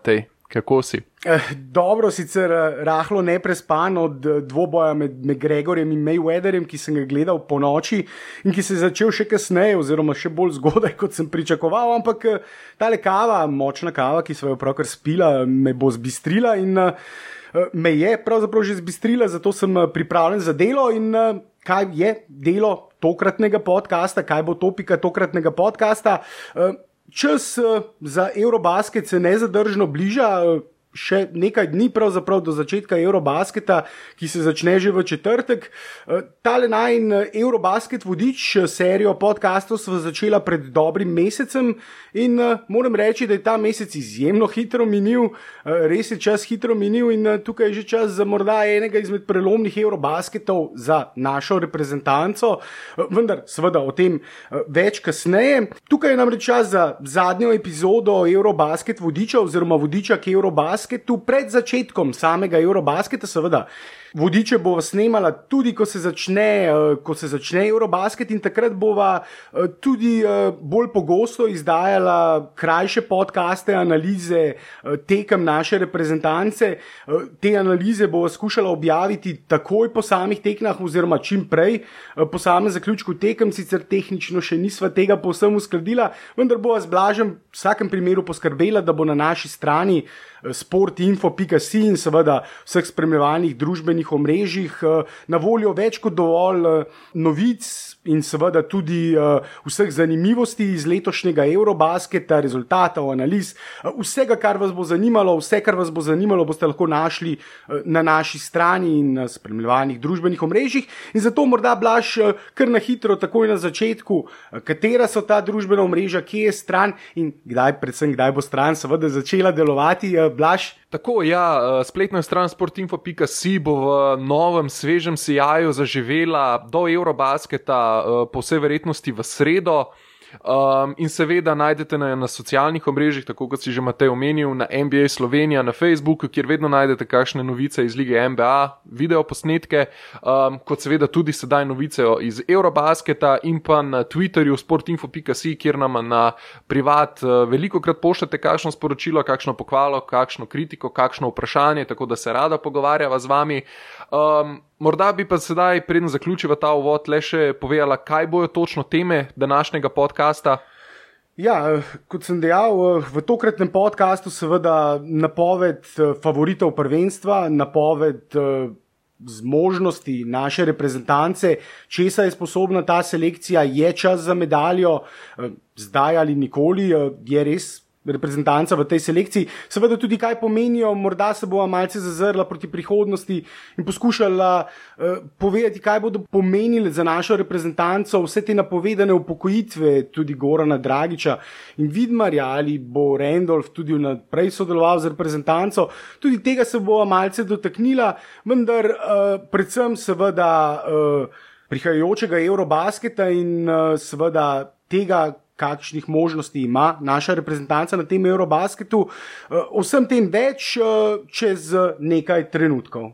Matej, kako si? Eh, dobro, sicer eh, rahlo neprespan od eh, dvoboja med, med Gregorjem in Mayweatherjem, ki sem ga gledal po noči in ki se je začel še kasneje, oziroma še bolj zgodaj, kot sem pričakoval. Ampak ta le kava, močna kava, ki so jo pravkar spila, me bo zbistrila in me je pravzaprav že zbistrila, zato sem pripravljen za delo. In kaj je delo tokratnega podcasta, kaj bo topika tokratnega podcasta? Čas za Eurobasket se nezadržno bliža, še nekaj dni, pravzaprav do začetka Eurobasketa, ki se začne že v četrtek. Eh, tale naj in eh, Eurobasket vodič, eh, serijo podkastov, smo začela pred dobrim mesecem in moram reči, da je ta mesec izjemno hitro minil, res je čas hitro minil in tukaj je že čas za morda enega izmed prelomnih Eurobasketov za našo reprezentanco, vendar seveda o tem več kasneje. Tukaj je namreč čas za zadnjo epizodo Eurobasket vodiča oziroma vodiča k Eurobasketu basketu pred začetkom samega Eurobasketa, seveda. Vodiče bo snemala tudi, ko se začne, uh, ko se začne Eurobasket, in takrat bova uh, tudi uh, bolj pogosto izdajala krajše podkaste, analize tekem naše reprezentance. Te analize bova skušala objaviti takoj po samih tekmah, oziroma čim prej, po samem zaključku tekem, sicer tehnično še nisva tega povsem uskladila, vendar bova z blažem v vsakem primeru poskrbela, da bo na naši strani sportinfo.si in seveda vseh spremljevalnih družbenih družbenih omrežjih eh, na voljo več kot dovolj eh, novic in seveda tudi eh, vseh zanimivosti iz letošnjega Eurobasketa, rezultatov, analiz, vsega, kar vas bo zanimalo, vse, kar vas bo zanimalo, boste lahko našli na naši strani in na spremljevalnih družbenih omrežjih. In zato morda blaš kar na hitro, takoj na začetku, katera so ta družbena omrežja, kje je stran in kdaj, predvsem kdaj bo stran, seveda začela delovati, blaš. Tako, ja, spletna stran sportinfo.si bo v novem, svežem sijaju zaživela do Eurobasketa, eh, po vsej verjetnosti v sredo. Um, in seveda najdete na, na socialnih omrežjih, tako kot si že Matej omenil, na NBA Slovenija, na Facebooku, kjer vedno najdete kakšne novice iz lige NBA, video posnetke, um, kot seveda tudi sedaj novice iz Eurobasketa in pa na Twitterju sportinfo.si, kjer nam na privat uh, veliko krat pošljete kakšno sporočilo, kakšno pohvalo, kakšno kritiko, kakšno vprašanje, tako da se rada pogovarjava z vami. Um, Morda bi pa sedaj, preden zaključiva ta uvod, le še povedala, kaj bojo točno teme današnjega podcasta. Ja, kot sem dejal, v tokratnem podkastu seveda napoved eh, favoritov prvenstva, napoved eh, zmožnosti naše reprezentance, česa je sposobna ta selekcija, je čas za medaljo, eh, zdaj ali nikoli, je res reprezentanca v tej selekciji. Seveda tudi kaj pomenijo, morda se bo malce zazrla proti prihodnosti in poskušala uh, povedati, kaj bodo pomenile za našo reprezentanco vse te napovedane upokojitve, tudi Gorana Dragiča in Vidmarja ali bo Randolph tudi naprej sodeloval z reprezentanco. Tudi tega se bo malce dotaknila, vendar uh, predvsem seveda uh, prihajajočega Eurobasketa in uh, seveda tega, kakšnih možnosti ima naša reprezentanca na tem Eurobasketu. Eh, o vsem tem več eh, čez nekaj trenutkov.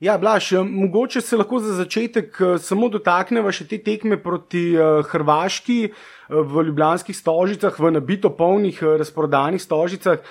Ja, Blaž, eh, mogoče se lahko za začetek samo dotaknemo še te tekme proti Hrvaški v ljubljanskih stožicah, v nabito polnih eh, razprodanih stožicah,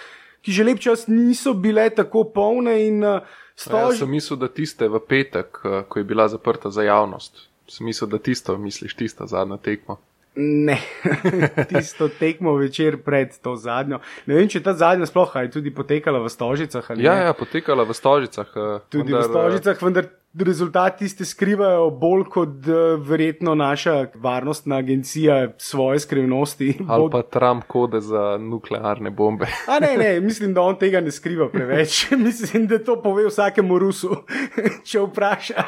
ki že lep čas niso bile tako polne. In, eh, stož... ja, sem mislil, da tiste v petek, eh, ko je bila zaprta za javnost. Sem mislil, da tisto misliš, tista zadnja tekma. Ne, tisto tekmo večer pred to zadnjo. Ne vem, če ta zadnja sploh je tudi potekala v stožicah. Ja, ja, potekala v stožicah. Tudi vendar, v stožicah, vendar rezultati se skrivajo bolj kot uh, verjetno naša varnostna agencija svoje skrivnosti. Ali pa Trump kode za nuklearne bombe. A ne, ne, mislim, da on tega ne skriva preveč. mislim, da to pove vsakemu Rusu, če vpraša.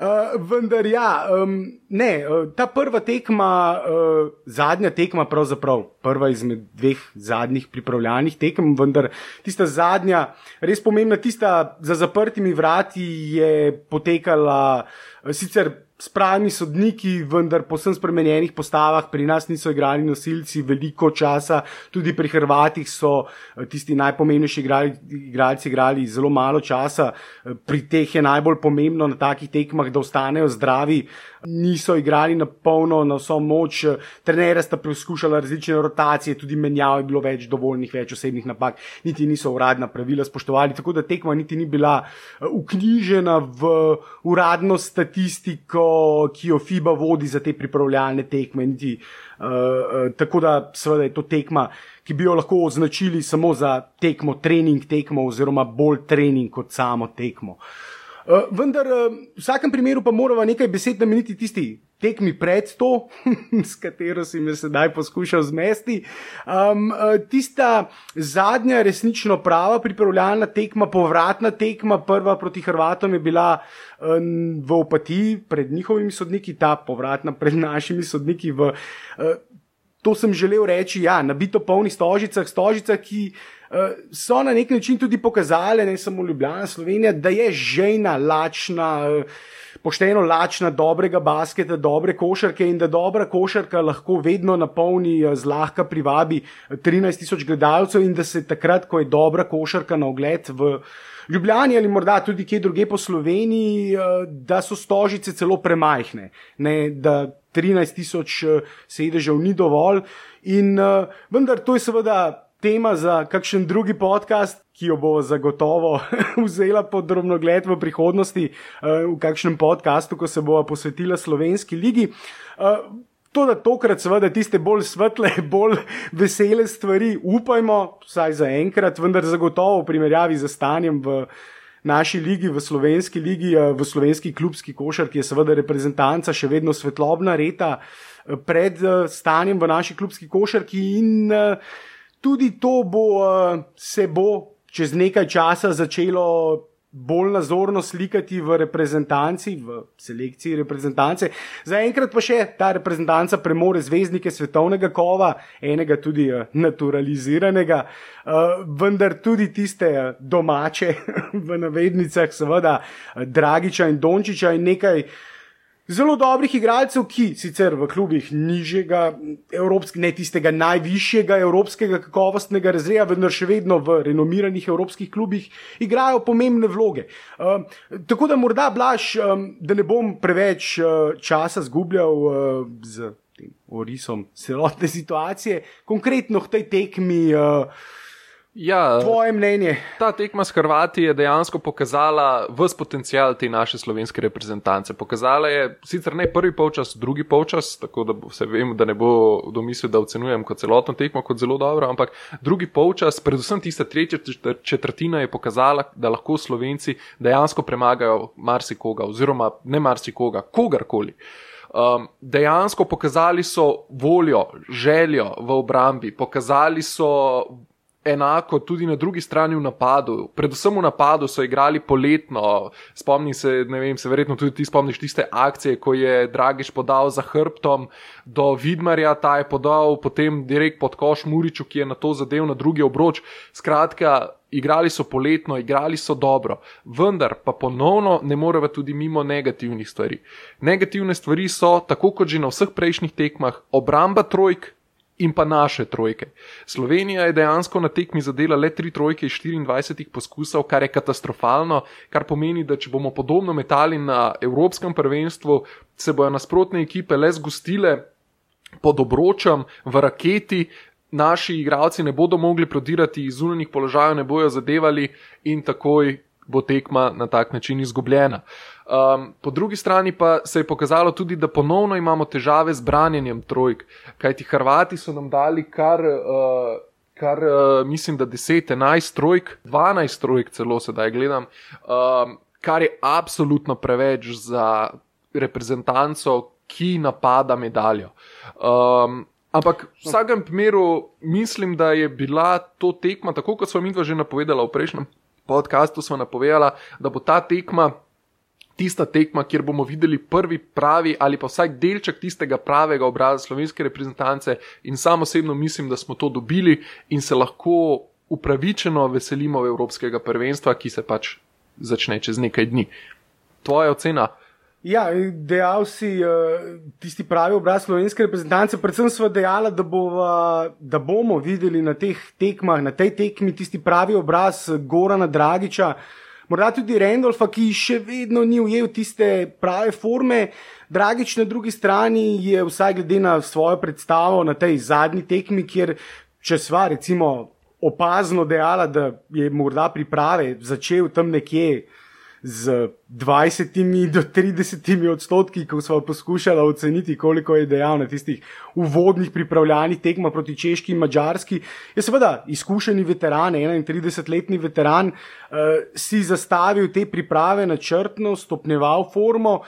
uh, vendar ja, um, ne, uh, ta prva tekma, uh, zadnja tekma pravzaprav. Prva izmed dveh zadnjih pripravljalnih tekem, vendar tista zadnja, res pomembna, tista za zaprtimi vrati, je potekala sicer s pravimi sodniki, vendar po vsem spremenjenih postavah, pri nas niso igrali nosilci veliko časa, tudi pri Hrvatih so eh, tisti najpomembnejši igralci igrali zelo malo časa, eh, pri teh je najbolj pomembno na takih tekmah, da ostanejo zdravi. Niso igrali na polno, na vso moč, trenere sta preizkušala različne rotacije, tudi menjav je bilo več dovoljnih, več osebnih napak, niti niso uradna pravila spoštovali, tako da tekma niti ni bila uknjižena eh, v uradno statistiko ki jo FIBA vodi za te pripravljalne tekme. Niti, uh, uh, tako da, seveda, je to tekma, ki bi jo lahko označili samo za tekmo, trening tekmo, oziroma bolj trening kot samo tekmo. Uh, vendar, uh, v vsakem primeru pa moramo nekaj besed nameniti tisti tekmi pred to, s katero si me sedaj poskušal zmesti. Um, tista zadnja, resnično prava pripravljalna tekma, povratna tekma, prva proti Hrvatom je bila um, v opatiji pred njihovimi sodniki, ta povratna pred našimi sodniki. V, uh, to sem želel reči, ja, nabito polnih stožicah, stožicah, ki. So na nek način tudi pokazali, ne samo Ljubljana, Slovenija, da je žejna, lačna, pošteno lačna, dobrega basketa, dobre košarke in da dobra košarka lahko vedno napolni, eh, zlahka privabi 13 eh, tisoč gledalcev in da se takrat, ko je dobra košarka na ogled v Ljubljani ali morda tudi kje druge po Sloveniji, eh, da so stožice celo premajhne, ne, da 13 tisoč sedežev ni dovolj. In vendar to je seveda tema za kakšen drugi podcast, ki jo bo zagotovo vzela pod drobno gled v prihodnosti, uh, v kakšnem podkastu, ko se bo posvetila slovenski ligi. Uh, To, da tokrat, seveda, tiste bolj svetle, bolj vesele stvari, upajmo, vsaj za enkrat, vendar zagotovo v primerjavi z stanjem v naši ligi, v slovenski ligi, eh, v slovenski klubski košar, ki je seveda reprezentanca še vedno svetlobna reta pred stanjem v naši klubski košarki in tudi to bo, se bo čez nekaj časa začelo bolj nazorno slikati v reprezentanci, v selekciji reprezentance. Zaenkrat pa še ta reprezentanca premore zvezdnike svetovnega kova, enega tudi uh, naturaliziranega, uh, vendar tudi tiste uh, domače, v navednicah, seveda, Dragiča in Dončiča in nekaj. Zelo dobrih igralcev, ki sicer v klubih nižjega, evropskega, ne tistega najvišjega evropskega kakovostnega razreda, vendar še vedno v renomiranih evropskih klubih igrajo pomembne vloge. Uh, tako da morda blaž, um, da ne bom preveč uh, časa zgubljal uh, z tem orisom celotne situacije, konkretno v tej tekmi. Uh, Ja, Tvoje mnenje. Ta tekma s Hrvati je dejansko pokazala vse potencial te naše slovenske reprezentance. Pokazala je sicer ne prvi polčas, drugi polčas, tako da se vem, da ne bo domislil, da ocenujem kot celotno tekmo kot zelo dobro, ampak drugi polčas, predvsem tista tretja četrtina je pokazala, da lahko Slovenci dejansko premagajo marsikoga oziroma ne marsikoga, kogarkoli. Um, dejansko pokazali so voljo, željo v obrambi, pokazali so enako tudi na drugi strani v napadu. Predvsem v napadu so igrali poletno. Spomnim se, ne vem, se verjetno tudi ti spomniš tiste akcije, ko je Dragiš podal za hrbtom do Vidmarja, ta je podal potem direkt pod koš Muriču, ki je na to zadev na drugi obroč. Skratka, igrali so poletno, igrali so dobro. Vendar pa ponovno ne moremo tudi mimo negativnih stvari. Negativne stvari so, tako kot že na vseh prejšnjih tekmah, obramba trojk in pa naše trojke. Slovenija je dejansko na tekmi zadela le tri trojke iz 24 poskusov, kar je katastrofalno, kar pomeni, da če bomo podobno metali na Evropskem prvenstvu, se bojo nasprotne ekipe le zgostile pod obročem v raketi. Naši igralci ne bodo mogli prodirati iz zunanjih položajev, ne bojo zadevali in takoj bo tekma na tak način izgubljena. Um, po drugi strani pa se je pokazalo tudi, da ponovno imamo težave z branjenjem trojk, kajti Hrvati so nam dali kar. Uh, Kar uh, mislim, da 10, 11 trojk, 12 trojk, celo sedaj gledam, um, kar je absolutno preveč za reprezentanco, ki napada medaljo. Um, ampak v vsakem primeru mislim, da je bila to tekma, tako kot smo mi dva že napovedala v prejšnjem podkastu, smo napovedala, da bo ta tekma tista tekma, kjer bomo videli prvi pravi ali pa vsaj delček tistega pravega obraza slovenske reprezentance in sam osebno mislim, da smo to dobili in se lahko upravičeno veselimo Evropskega prvenstva, ki se pač začne čez nekaj dni. Tvoja ocena? Ja, dejal si uh, tisti pravi obraz slovenske reprezentance. Predvsem smo dejali, da, bo, uh, da bomo videli na teh tekmah, na tej tekmi, tisti pravi obraz Gorana Dragiča, morda tudi Randolfa, ki še vedno ni ujel tiste prave forme. Dragič na drugi strani je vsaj glede na svojo predstavo na tej zadnji tekmi, kjer če sva recimo opazno dejala, da je morda priprave začel tam nekje z 20 do 30 odstotki, ko smo poskušali oceniti, koliko je dejal na tistih uvodnih pripravljalnih tekmah proti Češki in Mačarski. Je seveda izkušeni veteran, 31-letni veteran, uh, si zastavil te priprave načrtno, stopneval formo.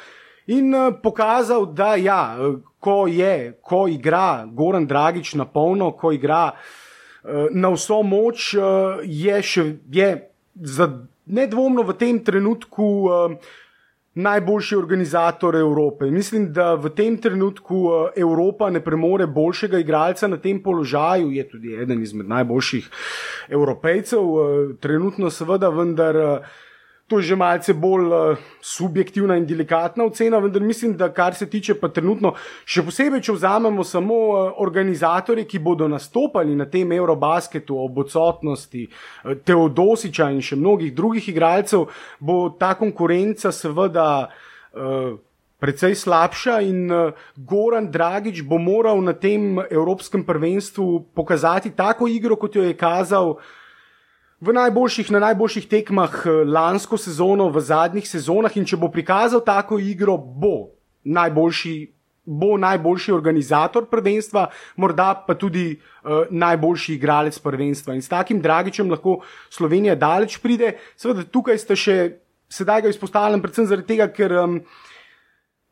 In uh, pokazal, da ja, ko je, ko igra Goran Dragič na polno, ko igra uh, na vso moč, uh, je še je za nedvomno v tem trenutku uh, najboljši organizator Evrope. Mislim, da v tem trenutku uh, Evropa ne premore boljšega igralca na tem položaju, je tudi eden izmed najboljših evropejcev, uh, trenutno seveda, vendar. Uh, To je že malce bolj uh, subjektivna in delikatna ocena, vendar mislim, da kar se tiče pa trenutno, še posebej, če vzamemo samo uh, organizatorje, ki bodo nastopali na tem Eurobasketu ob odsotnosti uh, Teodosiča in še mnogih drugih igralcev, bo ta konkurenca seveda uh, precej slabša in uh, Goran Dragič bo moral na tem Evropskem prvenstvu pokazati tako igro, kot jo je kazal v najboljših, na najboljših tekmah eh, lansko sezono, v zadnjih sezonah in če bo prikazal tako igro, bo najboljši. Bo najboljši organizator prvenstva, morda pa tudi uh, najboljši igralec prvenstva. In s takim dragičem lahko Slovenija daleč pride. Seveda, tukaj ste še, sedaj ga izpostavljam, predvsem zaradi tega, ker, um,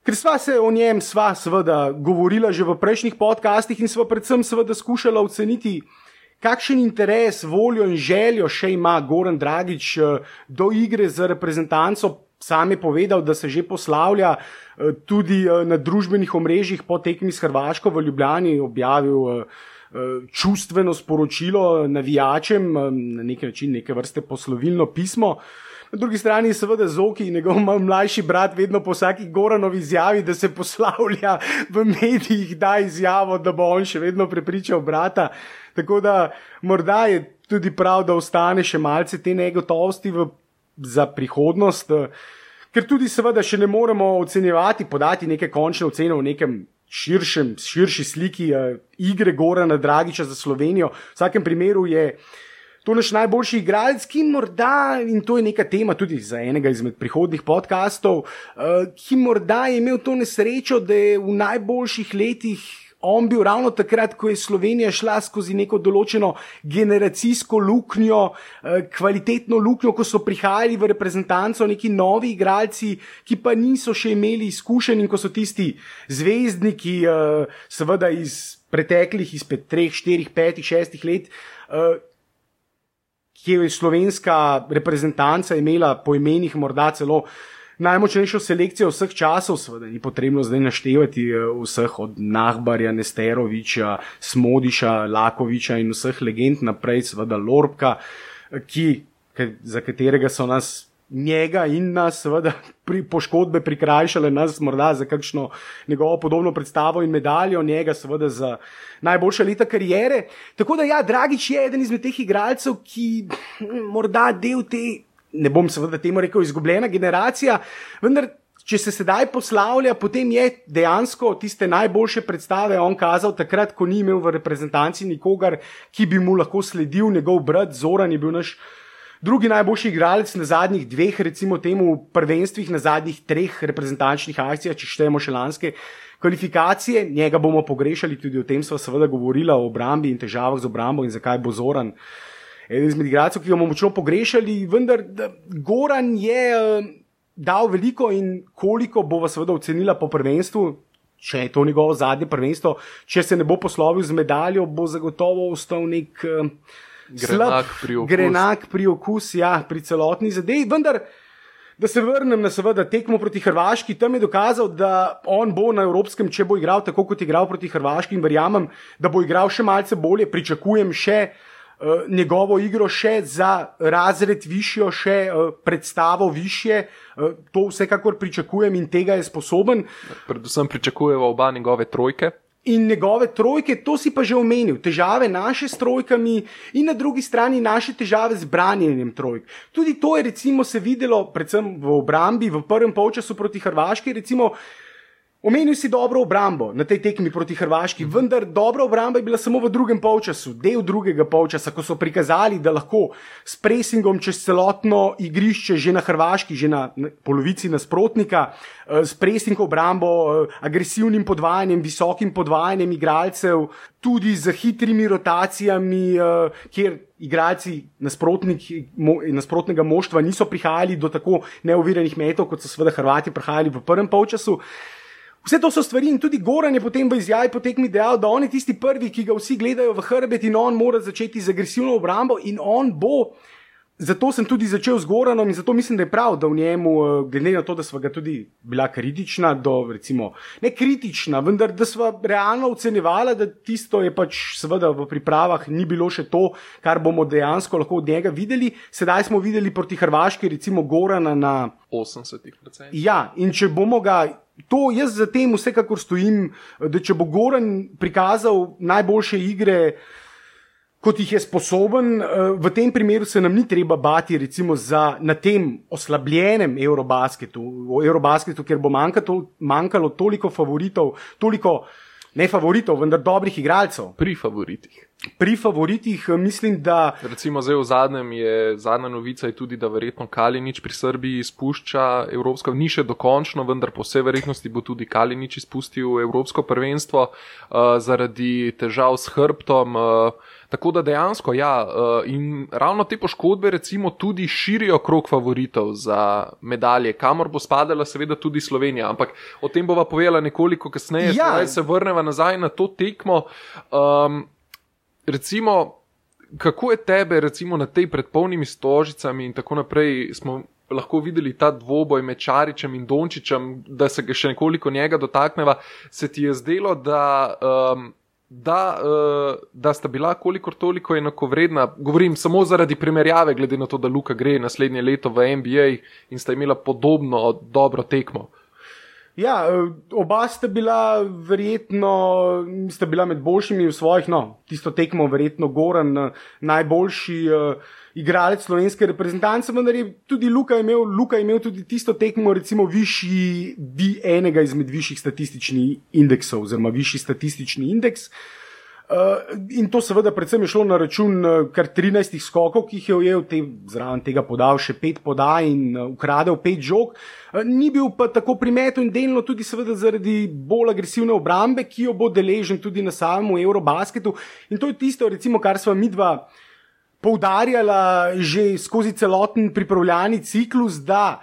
ker sva se o njem, sva seveda govorila že v prejšnjih podcastih in sva predvsem seveda skušala oceniti, uh, Kakšen interes, voljo in željo še ima Goran Dragič eh, do igre z reprezentanco? Sam je povedal, da se že poslavlja eh, tudi eh, na družbenih omrežjih po tekmi s Hrvaško v Ljubljani, objavil čustveno sporočilo navijačem, na nek način neke vrste poslovilno pismo. Na drugi strani je seveda Zoki, njegov mlajši brat, vedno po vsaki Goranovi izjavi, da se poslavlja v medijih, da izjavo, da bo on še vedno prepričal brata. Tako da morda je tudi prav, da ostane še malce te negotovosti v, za prihodnost, ker tudi seveda še ne moremo ocenjevati, podati neke končne ocene v nekem širšem, širši sliki uh, igre Gorana Dragiča za Slovenijo. V vsakem primeru je. To naš najboljši igralec, ki morda, in to je neka tema tudi za enega izmed prihodnih podkastov, uh, ki morda je imel to nesrečo, da je v najboljših letih on bil ravno takrat, ko je Slovenija šla skozi neko določeno generacijsko luknjo, eh, kvalitetno luknjo, ko so prihajali v reprezentanco neki novi igralci, ki pa niso še imeli izkušenj in ko so tisti zvezdniki, eh, seveda iz preteklih, izpred treh, štirih, petih, šestih let. Eh, ki je slovenska reprezentanca imela po imenih, morda celo uh, najmočnejšo selekcijo vseh časov, seveda ni potrebno zdaj naštevati eh, vseh od Nahbarja, Nesteroviča, Smodiša, Lakoviča in vseh legend naprej, seveda Lorbka, eh, ki, za katerega so nas. Njega in nas, seveda, pri poškodbe prikrajšale, nas morda za kakšno njegovo podobno predstavo in medaljo, njega, seveda, za najboljša leta karijere. Tako da, ja, Dragič je eden izmed teh igralcev, ki morda del te ne bom seveda temu rekel, izgubljena generacija, vendar. Če se sedaj poslavlja, potem je dejansko tiste najboljše predstave on kazal takrat, ko ni imel v reprezentanci nikogar, ki bi mu lahko sledil, njegov brat Zoran je bil naš drugi najboljši igralec na zadnjih dveh, recimo temu prvenstvih, na zadnjih treh reprezentančnih akcijah, če štejemo še lanske kvalifikacije. Njega bomo pogrešali, tudi o tem smo seveda govorili, o obrambi in težavah z obrambo in zakaj bo Zoran eden izmed igralcev, ki ga bomo močno pogrešali, vendar Goran je uh, dal veliko in koliko bo vas seveda ocenila po prvenstvu. Če je to njegovo zadnje prvenstvo, če se ne bo poslovil z medaljo, bo zagotovo ostal nek uh, slab, grenak pri okusu, ja, pri celotni zadevi. Vendar, da se vrnem na seveda tekmo proti Hrvaški, tam je dokazal, da on bo na Evropskem, če bo igral tako, kot je igral proti Hrvaški in verjamem, da bo igral še malce bolje, pričakujem še uh, uh, njegovo igro še za razred višjo, še uh, predstavo više. Uh, to vsekakor pričakujem in tega je sposoben. Predvsem pričakujejo oba njegove trojke. In njegove trojke, to si pa že omenil, težave naše s trojkami, in na drugi strani naše težave z branjenjem trojk. Tudi to je recimo se videlo, predvsem v obrambi, v prvem polčasu proti Hrvaški. Recimo, Omenil si dobro obrambo na tej tekmi proti Hrvaški, vendar dobra obramba je bila samo v drugem polčasu, del drugega polčasa, ko so prikazali, da lahko s presingom čez celotno igrišče, že na Hrvaški, že na polovici nasprotnika, eh, s presingom obrambo, eh, agresivnim podvajanjem, visokim podvajanjem igralcev, tudi z hitrimi rotacijami, eh, kjer igralci nasprotnega moštva niso prihajali do tako neoviranih metov, kot so seveda Hrvati prihajali v prvem polčasu. Vse to so stvari in tudi Goran je potem v izjavi potekmi dejal, da on je tisti prvi, ki ga vsi gledajo v hrbet in on mora začeti z agresivno obrambo in on bo. Zato sem tudi začel z Goranom in zato mislim, da je prav, da v njemu, eh, glede na to, da smo ga tudi bila kritična, do, recimo, ne kritična, vendar da smo realno ocenjevali, da tisto je pač seveda v pripravah ni bilo še to, kar bomo dejansko lahko od njega videli. Sedaj smo videli proti Hrvaški, recimo Gorana na 80%. Ja, in če bomo ga to jaz za tem vsekakor stojim, da če bo Goran prikazal najboljše igre, kot jih je sposoben, eh, v tem primeru se nam ni treba bati, recimo, za, na tem oslabljenem Eurobasketu, Eurobasketu kjer bo manjkalo, manjkalo toliko favoritov, toliko ne favoritov, vendar dobrih igralcev. Pri favoritih. Pri favoritih eh, mislim, da. Recimo, zdaj v zadnjem je zadnja novica je tudi, da verjetno Kalinič pri Srbiji izpušča Evropsko, ni še dokončno, vendar po vsej verjetnosti bo tudi Kalinič izpustil Evropsko prvenstvo uh, zaradi težav s hrbtom. Uh, Tako da dejansko, ja, in ravno te poškodbe, recimo, tudi širijo krok favoritov za medalje, kamor bo spadala, seveda, tudi Slovenija. Ampak o tem bova povedala nekoliko kasneje, ja. da se vrnemo nazaj na to tekmo. Um, recimo, kako je tebe, recimo na tej predpolnimi stožicami in tako naprej, smo lahko videli ta dvoboj med Čaričem in Dončičem, da se ga še nekoliko njega dotakneva, se ti je zdelo, da. Um, Da, uh, da sta bila kolikor toliko enakovredna, govorim samo zaradi primerjave, glede na to, da Luka gre naslednje leto v NBA in sta imela podobno dobro tekmo. Ja, eh, oba sta bila verjetno, sta bila med boljšimi v svojih, no, tisto tekmo, verjetno Goran, eh, najboljši uh, igralec slovenske reprezentance, vendar je tudi Luka imel, Luka imel tudi tisto tekmo, recimo, višji, bi enega izmed višjih statističnih indeksov, oziroma višji statistični indeks. Uh, in to seveda predvsem je šlo na račun uh, kar 13 skokov, ki jih je ujel, te, zraven tega podal še 5 podaj in uh, ukradel 5 žog. Uh, ni bil pa tako primeten in delno tudi seveda zaradi bolj agresivne obrambe, ki jo bo deležen tudi na samem Eurobasketu. In to je tisto, recimo, kar sva midva poudarjala že skozi celoten pripravljalni ciklus, da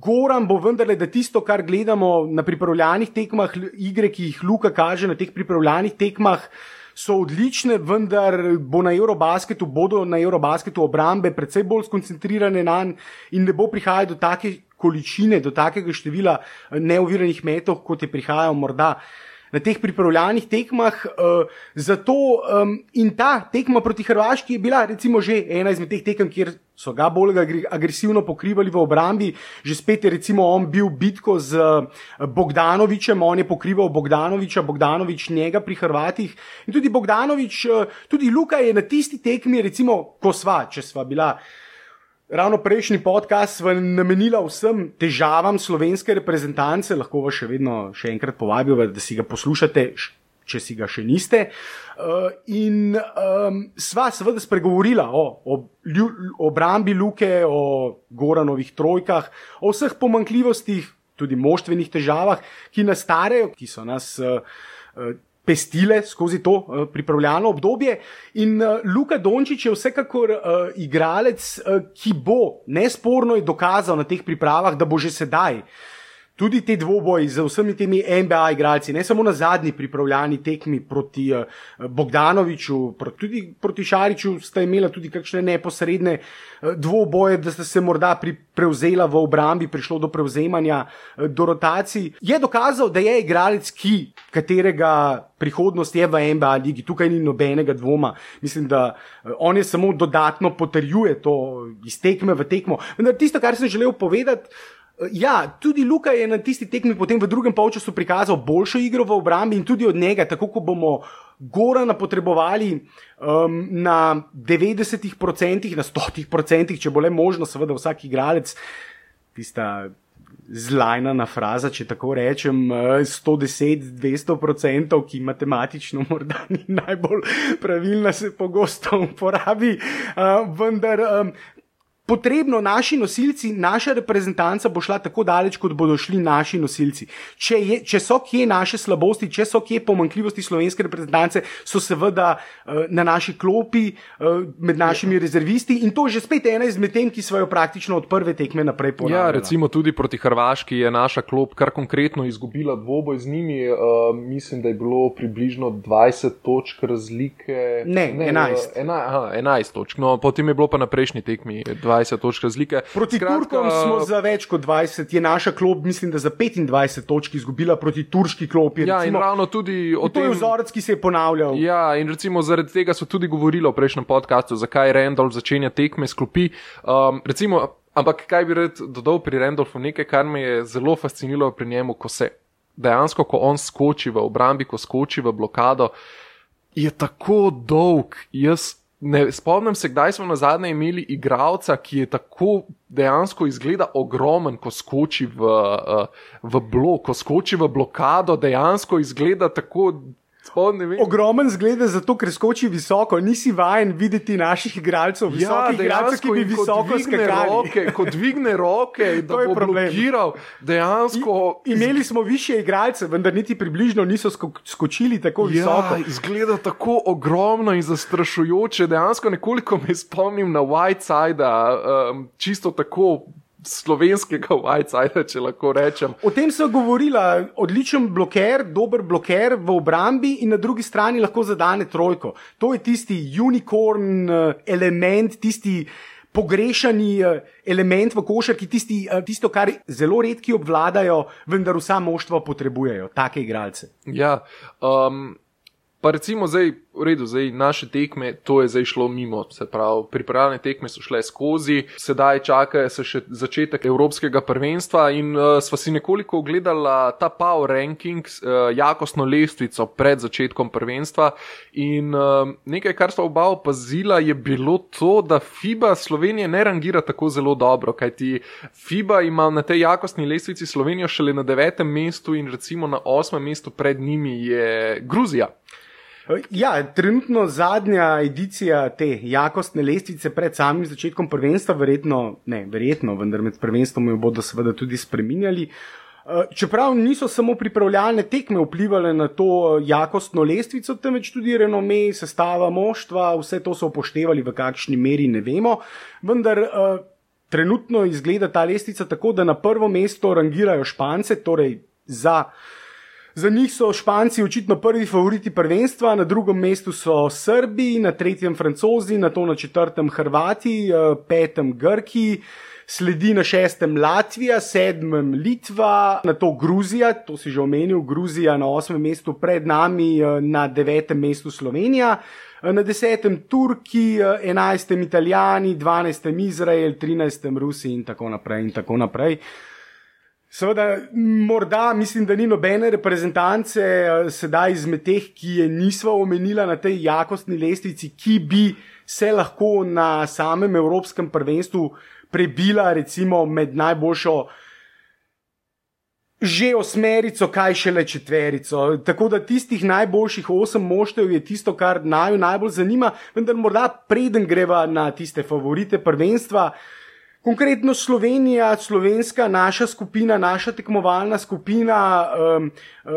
Goran bo vendarle, da tisto, kar gledamo na pripravljalnih tekmah, igre, ki jih Luka kaže na teh pripravljalnih tekmah, so odlične, vendar bo na Eurobasketu, bodo na Eurobasketu obrambe precej bolj skoncentrirane na njih in ne bo prihajalo do take količine, do takega števila neoviranih metov, kot je prihajalo morda na teh pripravljalnih tekmah. Uh, zato um, in ta tekma proti Hrvaški je bila recimo že ena izmed teh tekem, kjer so ga bolj agresivno pokrivali v obrambi. Že spet je recimo on bil bitko z eh, Bogdanovičem, on je pokrival Bogdanoviča, Bogdanovič njega pri Hrvatih. In tudi Bogdanovič, eh, tudi Luka je na tisti tekmi, recimo, ko sva, če sva bila. Ravno prejšnji podcast smo namenili vsem težavam slovenske reprezentance, lahko vas še vedno še enkrat povabim, da si ga poslušate, če si ga še niste. Uh, in um, sva seveda spregovorila o, o obrambi Luke, o Goranovih trojkah, o vseh pomankljivostih, tudi moštvenih težavah, ki nastajajo, ki so nas. Uh, pestile skozi to uh, pripravljalno obdobje. In uh, Luka Dončić je vsekakor uh, igralec, uh, ki bo nesporno dokazal na teh pripravah, da bo že sedaj tudi te dvoboji z vsemi temi NBA igralci, ne samo na zadnji pripravljani tekmi proti uh, Bogdanoviču, proti, tudi proti Šariču, sta imela tudi kakšne neposredne uh, dvoboje, da sta se morda pri, prevzela v obrambi, prišlo do prevzemanja, uh, do rotacij. Je dokazal, da je igralec, ki, katerega prihodnost je v NBA ligi, tukaj ni nobenega dvoma. Mislim, da on je samo dodatno potrjuje to iz tekme v tekmo. Vendar tisto, kar sem želel povedati. Ja, tudi Luka je na tisti tekmi potem v drugem polčasu prikazal boljšo igro v obrambi in tudi od njega, tako kot bomo Gorana potrebovali um, na 90%, na 100%, če bo le možno, seveda vsak igralec, tista zlajna fraza, če tako rečem, 110-200%, uh, ki matematično morda ni najbolj pravilna, se pogosto uporabi, uh, vendar. Um, potrebno naši nosilci, naša reprezentanca bo šla tako daleč, kot bodo šli naši nosilci. Če, je, če so kje naše slabosti, če so kje pomankljivosti slovenske reprezentance, so seveda uh, na naši klopi, uh, med našimi rezervisti in to je že spet ena izmed tem, ki so jo praktično od prve tekme naprej ponavljali. Ja, recimo tudi proti Hrvaški je naša klop kar konkretno izgubila dvoboj z njimi. Uh, mislim, da je bilo približno 20 točk razlike. Ne, ne 11. Ena, aha, 11 točk. No, potem je bilo pa na prejšnji tekmi 20. 20 točk razlike. Proti Skratka, Turkom smo za več kot 20, je naša klop, mislim, da za 25 točk izgubila proti turški klopi. Ja, recimo, in ravno tudi o tem. To je vzorec, ki se je ponavljal. Ja, in recimo zaradi tega so tudi govorili v prejšnjem podkastu, zakaj Randolph začenja tekme s klopi. Um, recimo, ampak kaj bi rad dodal pri Randolphu, nekaj, kar me je zelo fasciniralo pri njemu, ko se dejansko, ko on skoči v obrambi, ko skoči v blokado, je tako dolg. Jaz ne spomnim se, kdaj smo na zadnje imeli igralca, ki je tako dejansko izgleda ogromen, ko skoči v, uh, v blok, ko skoči v blokado, dejansko izgleda tako Ogromen zgled zato, ker skoči visoko, nisi vajen videti naših igralcev, visokih ja, igralcev, ki bi visoko skakali. Ko dvigne roke, da je blokiral, dejansko. I, imeli smo više igralcev, vendar niti približno niso sko skočili tako ja, visoko. Izgleda tako ogromno in zastrašujoče, dejansko nekoliko me spomnim na Whiteside, um, čisto tako slovenskega Whiteside, če lahko rečem. O tem so govorila, odličen bloker, dober bloker v obrambi in na drugi strani lahko zadane trojko. To je tisti unicorn eh, element, tisti. Pogrešani eh, element v košarki, tisti, eh, tisto, kar zelo redki obvladajo, vendar vsa moštva potrebujejo, take igralce. Ja, um, pa recimo zdaj, v redu, zdaj naše tekme, to je zdaj šlo mimo, se pravi, pripravljene tekme so šle skozi, sedaj čaka se še začetek Evropskega prvenstva in uh, sva si nekoliko ogledala ta power ranking, uh, jakostno lestvico pred začetkom prvenstva in uh, nekaj, kar sva oba opazila, je bilo to, da FIBA Slovenije ne rangira tako zelo dobro, kajti FIBA ima na tej jakostni lestvici Slovenijo šele na devetem mestu in recimo na osmem mestu pred njimi je Gruzija. Ja, trenutno zadnja edicija te jakostne lestvice pred samim začetkom prvenstva, verjetno, ne, verjetno, vendar med prvenstvom jo bodo seveda tudi spreminjali. Eh, čeprav niso samo pripravljalne tekme vplivali na to eh, jakostno lestvico, temveč tudi renome, sestava moštva, vse to so upoštevali, v kakšni meri ne vemo. Vendar uh, trenutno izgleda ta lestvica tako, da na prvo mesto rangirajo Špance, torej za. Za njih so Španci očitno prvi favoriti prvenstva, na drugem mestu so Srbi, na tretjem Francozi, na to na četrtem Hrvati, eh, petem Grki, sledi na šestem Latvija, sedmem Litva, na to Gruzija, to si že omenil, Gruzija na osmem mestu pred nami, eh, na devetem mestu Slovenija. Eh, na desetem Turki, enajstem Italijani, dvanajstem Izrael, trinajstem Rusi in tako naprej. In tako naprej. Seveda, morda mislim, da ni nobene reprezentance eh, sedaj izmed teh, ki je nisva omenila na tej jakostni lestvici, ki bi se lahko na samem Evropskem prvenstvu prebila recimo med najboljšo. Že osmerico, kaj šele četverico. Tako da tistih najboljših osem moštev je tisto, kar naju najbolj zanima, vendar morda preden greva na tiste favorite prvenstva, uh, Konkretno Slovenija, slovenska, naša skupina, naša tekmovalna skupina, um, uh,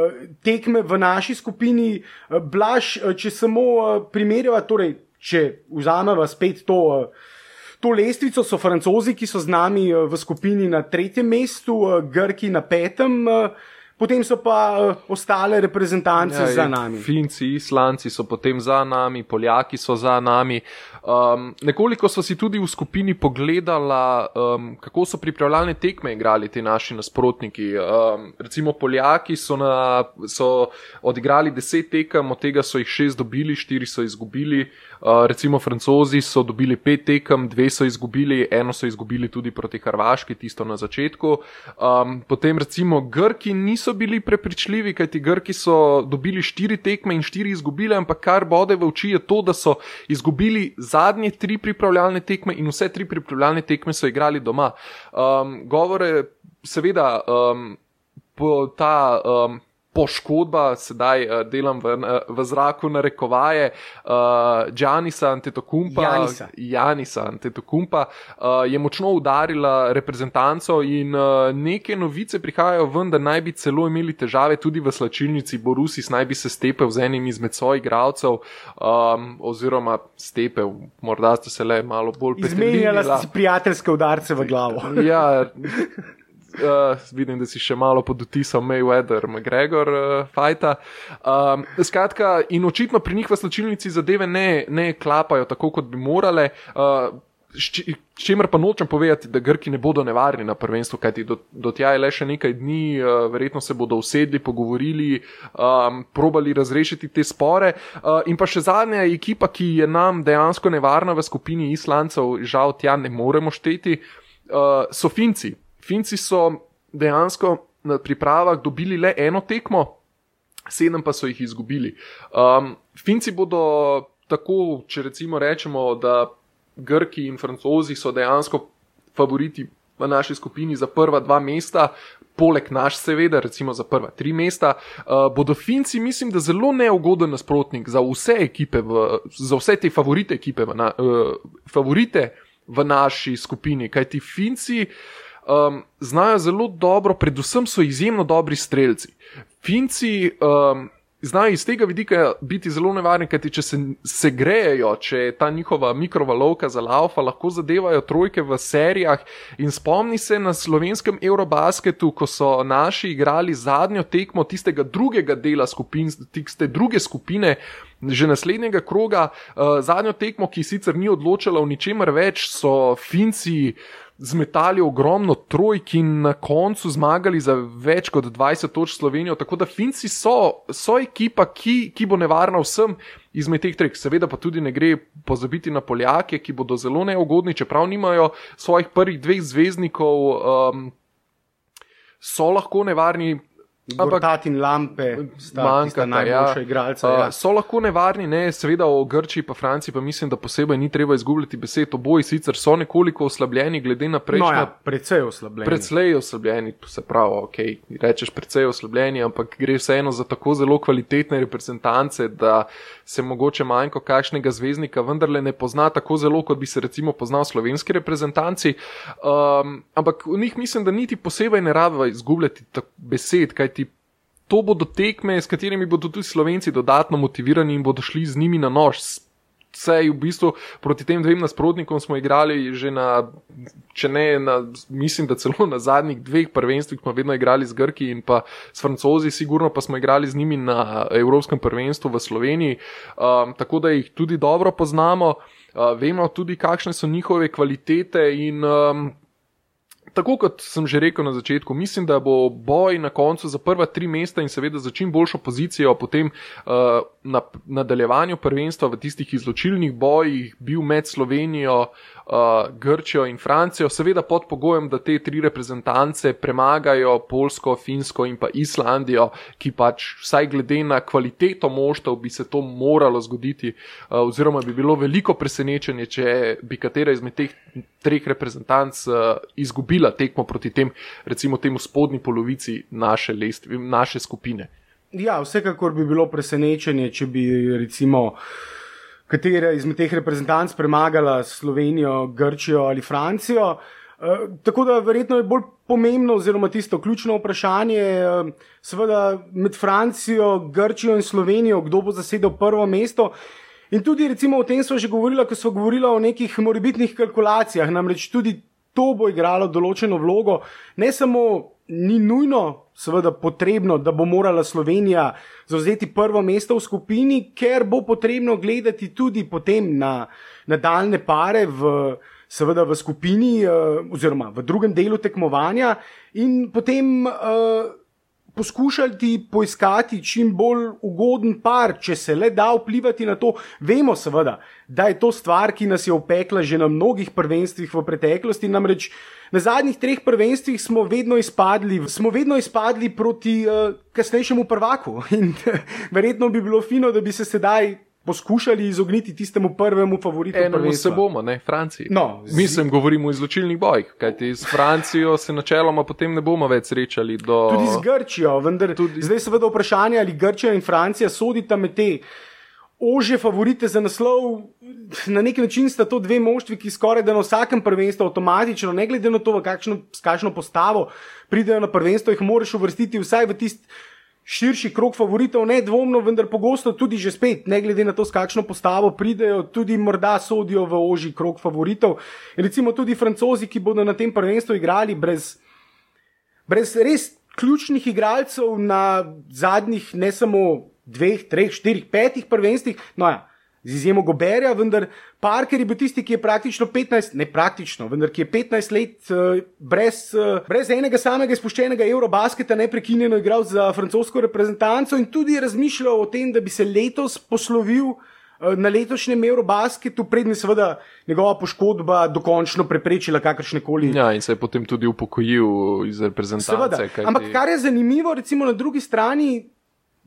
tekme v naši skupini, uh, blaž, uh, če samo uh, primerjava, torej, če vzameva spet to. Uh, to lestvico so francozi, ki so z nami uh, v skupini na tretjem mestu, uh, grki na petem. Uh, Potem so pa uh, ostale reprezentance ja, za nami. Finci, Islanci so potem za nami, Poljaki so za nami. Um, nekoliko smo si tudi v skupini pogledali, um, kako so pripravljalne tekme igrali ti naši nasprotniki. Um, recimo Poljaki so, na, so odigrali deset tekem, od tega so jih šest dobili, štiri so izgubili. Uh, recimo Francozi so dobili pet tekem, dve so izgubili, eno so izgubili tudi proti Hrvaški, tisto na začetku. Um, potem recimo Grki niso bili prepričljivi, kajti Grki so dobili štiri tekme in štiri izgubili, ampak kar bode v oči je to, da so izgubili zadnje tri pripravljalne tekme in vse tri pripravljalne tekme so igrali doma. Um, govore, seveda, um, ta. Um, poškodba, sedaj uh, delam v, v zraku na rekovaje, uh, Janisa Antetokumpa, Janisa. Janisa Antetokumpa uh, je močno udarila reprezentanco in uh, neke novice prihajajo ven, da naj bi celo imeli težave tudi v slačilnici Borusis, naj bi se stepel z enim izmed svojih igralcev um, oziroma stepel, morda ste se le malo bolj pripričali. Izmenjala si prijateljske udarce v glavo. ja, uh, vidim, da si še malo pod utisom Mayweather, McGregor, uh, fajta. Um, skratka, in očitno pri njih v slačilnici zadeve ne, ne klapajo tako, kot bi morale. Uh, S čimer pa nočem povedati, da Grki ne bodo nevarni na prvenstvu, kajti do, do tja je le še nekaj dni, uh, verjetno se bodo usedli, pogovorili, um, probali razrešiti te spore. Uh, in pa še zadnja ekipa, ki je nam dejansko nevarna v skupini Islancev, žal tja ne moremo šteti, uh, so Finci. Finci so dejansko na pripravah dobili le eno tekmo, sedem pa so jih izgubili. Um, Finci bodo tako, če recimo rečemo, da Grki in Francozi so dejansko favoriti v naši skupini za prva dva mesta. Poleg naš, seveda, recimo za prva tri mesta, uh, bodo Finci, mislim, da zelo neugoden nasprotnik za vse ekipe, v, za vse te favorite ekipe, v na, uh, favorite v naši skupini. Kaj ti Finci, uh, um, znajo zelo dobro, predvsem so izjemno dobri streljci. Finci um, znajo iz tega vidika biti zelo nevarni, kajti če se, se grejejo, če je ta njihova mikrovalovka za laufa, lahko zadevajo trojke v serijah. In spomni se na slovenskem Eurobasketu, ko so naši igrali zadnjo tekmo tistega drugega dela skupin, tiste druge skupine. Že naslednjega kroga, uh, zadnjo tekmo, ki sicer ni odločila v ničemer več, so Finci zmetali ogromno trojk in na koncu zmagali za več kot 20 točk Slovenijo. Tako da Finci so, so ekipa, ki, ki bo nevarna vsem izmed teh treh. Seveda pa tudi ne gre pozabiti na Poljake, ki bodo zelo neugodni, čeprav nimajo svojih prvih dveh zvezdnikov. Um, So lahko nevarni, Ampak in lampe, manjka najboljša ja. igralca. Ja. So lahko nevarni, ne, seveda o Grčiji pa Franciji, pa mislim, da posebej ni treba izgubljati besed. Oboji sicer so nekoliko oslabljeni, glede na prejšnje. No, ja, precej oslabljeni. Precej oslabljeni, se pravi, ok, rečeš precej oslabljeni, ampak gre vseeno za tako zelo kvalitetne reprezentance, da se mogoče manjko kakšnega zvezdnika vendarle ne pozna tako zelo, kot bi se recimo poznal slovenski reprezentanci. Um, ampak v njih mislim, da niti posebej ne rabava izgubljati besed, kajti to bodo tekme, s katerimi bodo tudi slovenci dodatno motivirani in bodo šli z njimi na nož. Vse v bistvu proti tem dvem nasprotnikom smo igrali že na, če ne, na, mislim, da celo na zadnjih dveh prvenstvih smo vedno igrali z Grki in pa s Francozi, sigurno pa smo igrali z njimi na Evropskem prvenstvu v Sloveniji, um, tako da jih tudi dobro poznamo, uh, vemo tudi, kakšne so njihove kvalitete in um, tako kot sem že rekel na začetku, mislim, da bo boj na koncu za prva tri mesta in seveda za čim boljšo pozicijo potem uh, na nadaljevanju prvenstva v tistih izločilnih bojih bil med Slovenijo, uh, uh, Grčijo in Francijo, seveda pod pogojem, da te tri reprezentance premagajo Polsko, Finsko in pa Islandijo, ki pač vsaj glede na kvaliteto moštev bi se to moralo zgoditi, uh, oziroma bi bilo veliko presenečenje, če bi katera izmed teh treh reprezentanc uh, izgubila tekmo proti tem, recimo temu spodnji polovici naše, lestvi, naše skupine. Ja, vsekakor bi bilo presenečenje, če bi recimo katera izmed teh reprezentanc premagala Slovenijo, Grčijo ali Francijo. Uh, tako da verjetno je bolj pomembno, oziroma tisto ključno vprašanje, uh, seveda med Francijo, Grčijo in Slovenijo, kdo bo zasedel prvo mesto. In tudi, recimo, o tem smo že govorili, ko smo govorili o nekih morebitnih kalkulacijah. Namreč tudi to bo igralo določeno vlogo, ne samo ni nujno, seveda, potrebno, da bo morala Slovenija zauzeti prvo mesto v skupini, ker bo potrebno gledati tudi potem na nadaljne pare v. Seveda v skupini, oziroma v drugem delu tekmovanja, in potem uh, poskušati poiskati čim bolj ugoden par, če se le da vplivati na to. Vemo, seveda, da je to stvar, ki nas je opekla že na mnogih prvenstvih v preteklosti. Namreč na zadnjih treh prvenstvih smo vedno izpadli, smo vedno izpadli proti uh, kasnejšemu prvaku. In verjetno bi bilo fino, da bi se sedaj poskušali izogniti tistemu prvemu favoritu. Enemu se bomo, ne, Franciji. No, z... Mislim, govorimo o izločilnih bojih, kajti s Francijo se načeloma potem ne bomo več srečali. Do... Tudi z Grčijo, vendar tudi... zdaj seveda vprašanje, ali Grčija in Francija sodita med te. Ože favorite za naslov, na neki način sta to dve moštvi, ki skoraj da na vsakem prvenstvu avtomatično, ne glede na to, kakšno, kakšno postavo pridejo na prvenstvo, jih moraš uvrstiti vsaj v tisti širši krok favoritov, ne dvomno, vendar pogosto tudi že spet, ne glede na to, s kakšno postavo pridejo, tudi morda sodijo v ožji krok favoritov. Recimo tudi francozi, ki bodo na tem prvenstvu igrali brez, brez res ključnih igralcev na zadnjih ne samo dveh, treh, štirih, petih prvenstvih. No ja, z izjemo Goberja, vendar Parker je bil tisti, ki je praktično 15, ne praktično, vendar ki je 15 let uh, brez, uh, brez enega samega izpuščenega eurobasketa neprekinjeno igral za francosko reprezentanco in tudi razmišljal o tem, da bi se letos poslovil. Eh, na letošnjem Eurobasketu, prednji seveda njegova poškodba, dokončno preprečila kakršne koli. Ja, in se je potem tudi upokojil iz reprezentance. Seveda. Ampak kar je zanimivo, recimo na drugi strani,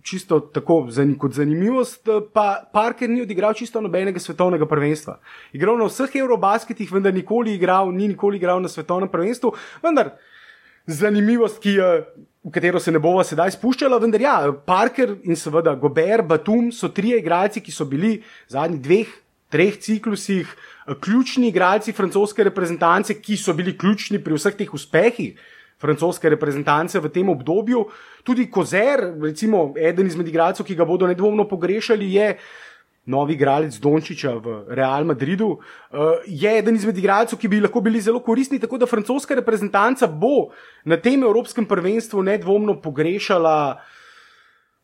čisto tako kot zanimivost, eh, pa Parker ni odigral čisto nobenega svetovnega prvenstva. Igral na vseh Eurobasketih, vendar nikoli igral, ni nikoli igral na svetovnem prvenstvu. Vendar zanimivost, ki je. V katero se ne bova sedaj spuščala, vendar ja, Parker in seveda Gober, Batum so trije igralci, ki so bili v zadnjih dveh, treh ciklusih eh, ključni igralci francoske reprezentance, ki so bili ključni pri vseh teh uspehih francoske reprezentance v tem obdobju. Tudi Kozer, recimo eden izmed igralcev, ki ga bodo nedvomno pogrešali, je novi igralec Dončiča v Real Madridu. Uh, je eden izmed igralcev, ki bi lahko bili zelo koristni, tako da francoska reprezentanca bo na tem evropskem prvenstvu nedvomno pogrešala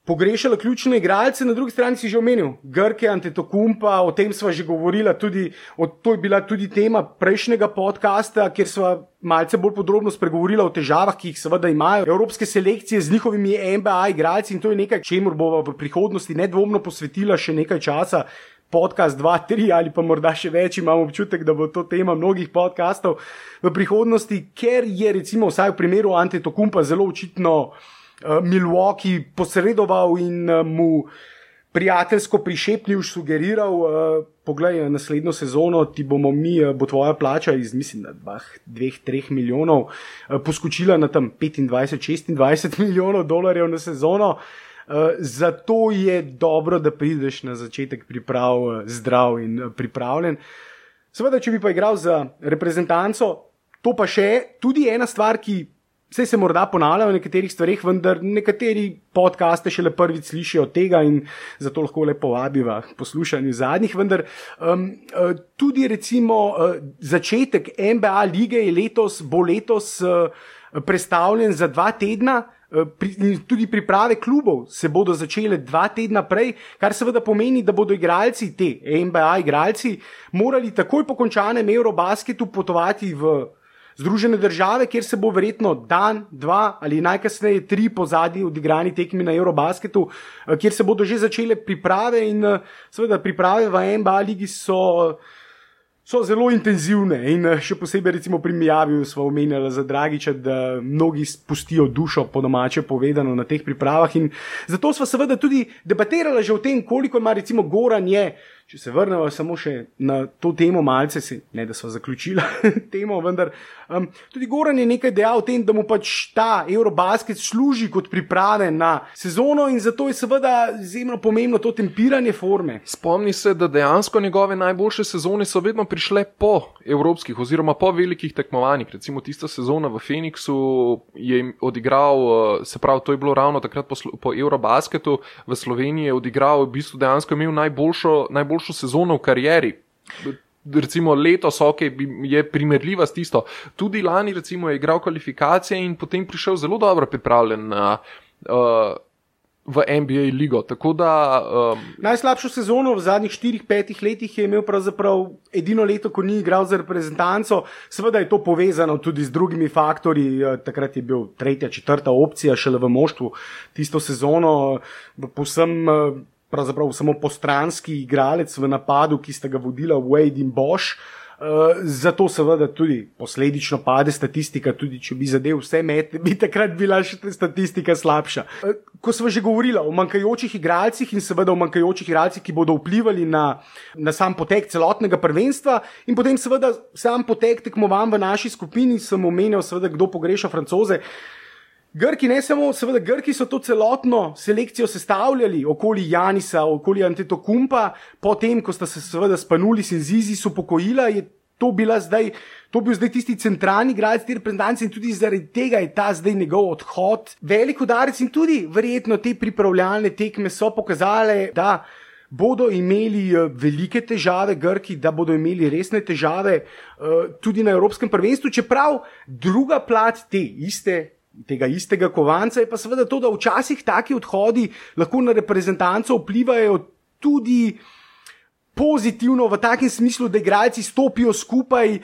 pogrešala ključne igralce, na drugi strani si že omenil Grke, Antetokumpa, o tem sva že govorila, tudi, o, to je bila tudi tema prejšnjega podcasta, kjer sva malce bolj podrobno spregovorila o težavah, ki jih seveda imajo evropske selekcije z njihovimi NBA igralci in to je nekaj, čemu bova v prihodnosti nedvomno posvetila še nekaj časa. Podcast 2, 3 ali pa morda še več, imam občutek, da bo to tema mnogih podkastov v prihodnosti, ker je, recimo, vsaj v primeru Antetokumpa, zelo očitno uh, Milwaukee posredoval in uh, mu prijateljsko prišepnil, sugeriral, uh, poglej, naslednjo sezono ti bomo mi, bo tvoja plača iz, mislim, da 2-3 milijonov uh, poskočila na tam 25-26 milijonov dolarjev na sezono. Uh, zato je dobro, da prideš na začetek priprav uh, zdrav in uh, pripravljen. Seveda, če bi pa igral za reprezentanco, to pa še tudi ena stvar, ki Vse se morda ponavlja v nekaterih stvarih, vendar nekateri podcaste šele prvič slišijo tega in zato lahko le povabiva poslušanju zadnjih. Vendar um, tudi recimo uh, začetek NBA lige je letos, bo letos uh, predstavljen za dva tedna. In tudi priprave klubov se bodo začele dva tedna prej, kar seveda pomeni, da bodo igralci, te NBA igralci, morali takoj po končanem Eurobasketu potovati v Združene države, kjer se bo verjetno dan, dva ali najkasneje tri pozadnji odigrani tekmi na Eurobasketu, eh, kjer se bodo že začele priprave in eh, seveda priprave v NBA ligi so. So zelo intenzivne in eh, še posebej, recimo, pri Mijaviju smo omenjali za Dragiča, da mnogi spustijo dušo, po domače povedano, na teh pripravah. In zato smo seveda tudi debatirali že o tem, koliko ima, recimo, Goran je Če se vrnemo samo še na to temo, malce si, ne da smo zaključili temo, vendar um, tudi Goran je nekaj dejal o tem, da mu pač ta Eurobasket služi kot priprave na sezono in zato je seveda izjemno pomembno to tempiranje forme. Spomni se, da dejansko njegove najboljše sezone so vedno prišle po evropskih oziroma po velikih tekmovanjih. Recimo tista sezona v Phoenixu je odigral, uh, se pravi, to je bilo ravno takrat po, po Eurobasketu, v Sloveniji je odigral, v bistvu dejansko imel najboljšo. najboljšo najboljšo sezono v karieri. Recimo letos, ok, je primerljiva s tisto. Tudi lani, recimo, je igral kvalifikacije in potem prišel zelo dobro pripravljen na uh, v NBA ligo. Da, um, Najslabšo sezono v zadnjih 4-5 letih je imel pravzaprav edino leto, ko ni igral za reprezentanco. Seveda je to povezano tudi z drugimi faktorji. Eh, takrat je bil tretja, četrta opcija šele v moštvu tisto sezono. Povsem, eh, pravzaprav samo postranski igralec v napadu, ki sta ga vodila Wade in Bosch. Eh, zato seveda tudi posledično pade statistika, tudi če bi zadev vse mete, bi takrat bila še statistika slabša. Uh, ko smo že govorili o manjkajočih igralcih in seveda o manjkajočih igralcih, ki bodo vplivali na, na sam potek celotnega prvenstva, in potem seveda sam potek tekmovanj v naši skupini, sem omenil, seveda, kdo pogreša francoze. Grki, ne samo, seveda, Grki so to celotno selekcijo sestavljali okoli Janisa, okoli Antetokumpa, potem, ko sta se seveda spanuli in Zizi so pokojila, to zdaj. To bil zdaj tisti centralni igralec te reprezentance in tudi zaradi tega je ta zdaj njegov odhod velik udarec in tudi verjetno te pripravljalne tekme so pokazale, da bodo imeli eh, velike težave, Grki, da bodo imeli resne težave uh, tudi na Evropskem prvenstvu, čeprav druga plat te iste tega istega kovanca, je pa seveda to, da včasih taki odhodi lahko na reprezentanco vplivajo tudi pozitivno v takem smislu, da igralci stopijo skupaj, eh,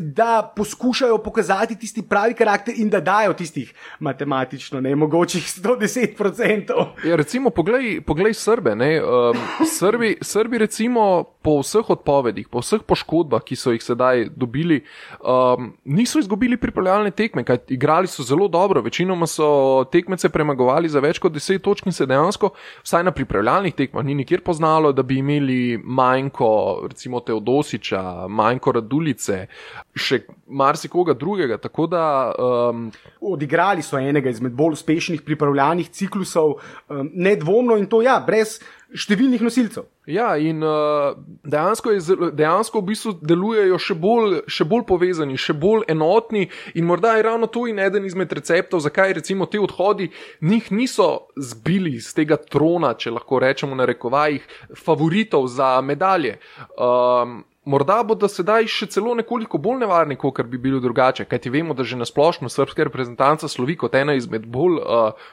da poskušajo pokazati tisti pravi karakter in da dajo tistih matematično ne mogočih 110%. Ja, recimo, poglej, poglej Srbe. Um, Srbi, Srbi, recimo, po vseh odpovedih, po vseh poškodbah, ki so jih sedaj dobili, um, niso izgubili pripravljalne tekme, kaj igrali so zelo dobro, večinoma so tekmece premagovali za več kot 10 točk in se dejansko, vsaj na pripravljalnih tekmah, ni nikjer poznalo, da bi imeli manj manjko, recimo Teodosiča, manjko Radulice, še marsikoga drugega. Da, um, Odigrali so enega izmed bolj uspešnih pripravljalnih ciklusov, um, nedvomno in to ja, brez številnih nosilcev. Ja, in uh, dejansko, je, dejansko v bistvu delujejo še bolj, še bolj povezani, še bolj enotni, in morda je ravno to in eden izmed receptov, zakaj recimo ti odhodi njih niso zbili z tega trona, če lahko rečemo na rekovajih, favoritov za medalje. Um, Morda bodo sedaj še celo nekoliko bolj nevarni, kot bi bili drugače, kajti vemo, da že na splošno srpska reprezentanca slovi kot ena izmed bolj uh,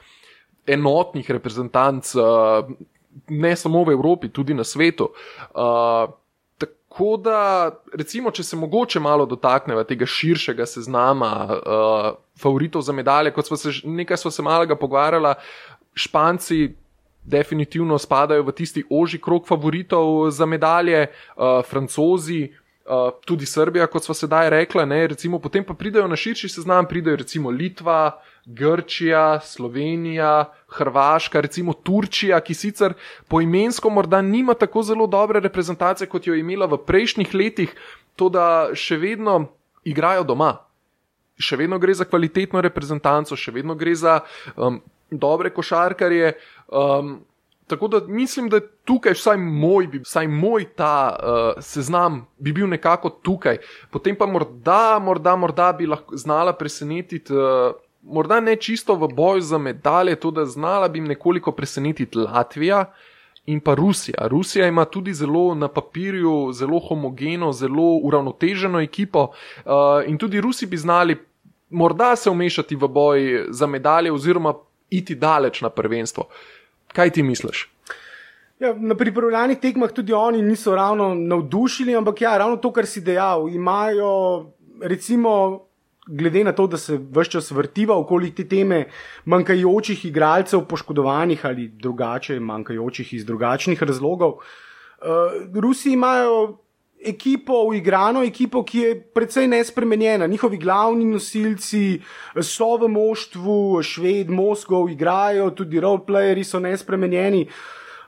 enotnih reprezentanc. Uh, ne samo v Evropi, tudi na svetu. Uh, tako da, recimo, če se mogoče malo dotaknemo tega širšega seznama uh, favoritov za medalje, kot smo se nekaj smo se malega pogovarjali, Španci. Definitivno spadajo v tisti oži krok favoritov za medalje, uh, francozi, uh, tudi Srbija, kot smo sedaj rekli. Recimo, potem pa pridejo na širši seznam, pridejo recimo Litva, Grčija, Slovenija, Hrvaška, recimo Turčija, ki sicer poimensko morda nima tako zelo dobre reprezentacije, kot jo je imela v prejšnjih letih, to da še vedno igrajo doma. Še vedno gre za kvalitetno reprezentanco, še vedno gre za um, dobre košarkarje. Um, tako da mislim, da tukaj vsaj moj, vsaj moj ta uh, seznam bi bil nekako tukaj. Potem pa morda, morda, morda bi lahko znala presenetiti. Uh, morda ne čisto v boju za medalje, to da znala bi nekoliko presenetiti Latvija in pa Rusija. Rusija ima tudi zelo na papirju, zelo homogeno, zelo uravnoteženo ekipo uh, in tudi Rusi bi znali morda se umešati v boj za medalje oziroma iti daleč na prvenstvo. Kaj ti misliš? Ja, na pripravljalnih tekmah tudi oni niso ravno navdušili, ampak ja, ravno to, kar si dejal, imajo recimo glede na to, da se vse čas vrtiva okoli te teme manjkajočih igralcev, poškodovanih ali drugače, manjkajočih iz drugačnih razlogov. Uh, Rusi imajo ekipo, uigrano ekipo, ki je precej nespremenjena. Njihovi glavni nosilci so v moštvu, šved, Moskov, igrajo, tudi roleplayeri so nespremenjeni.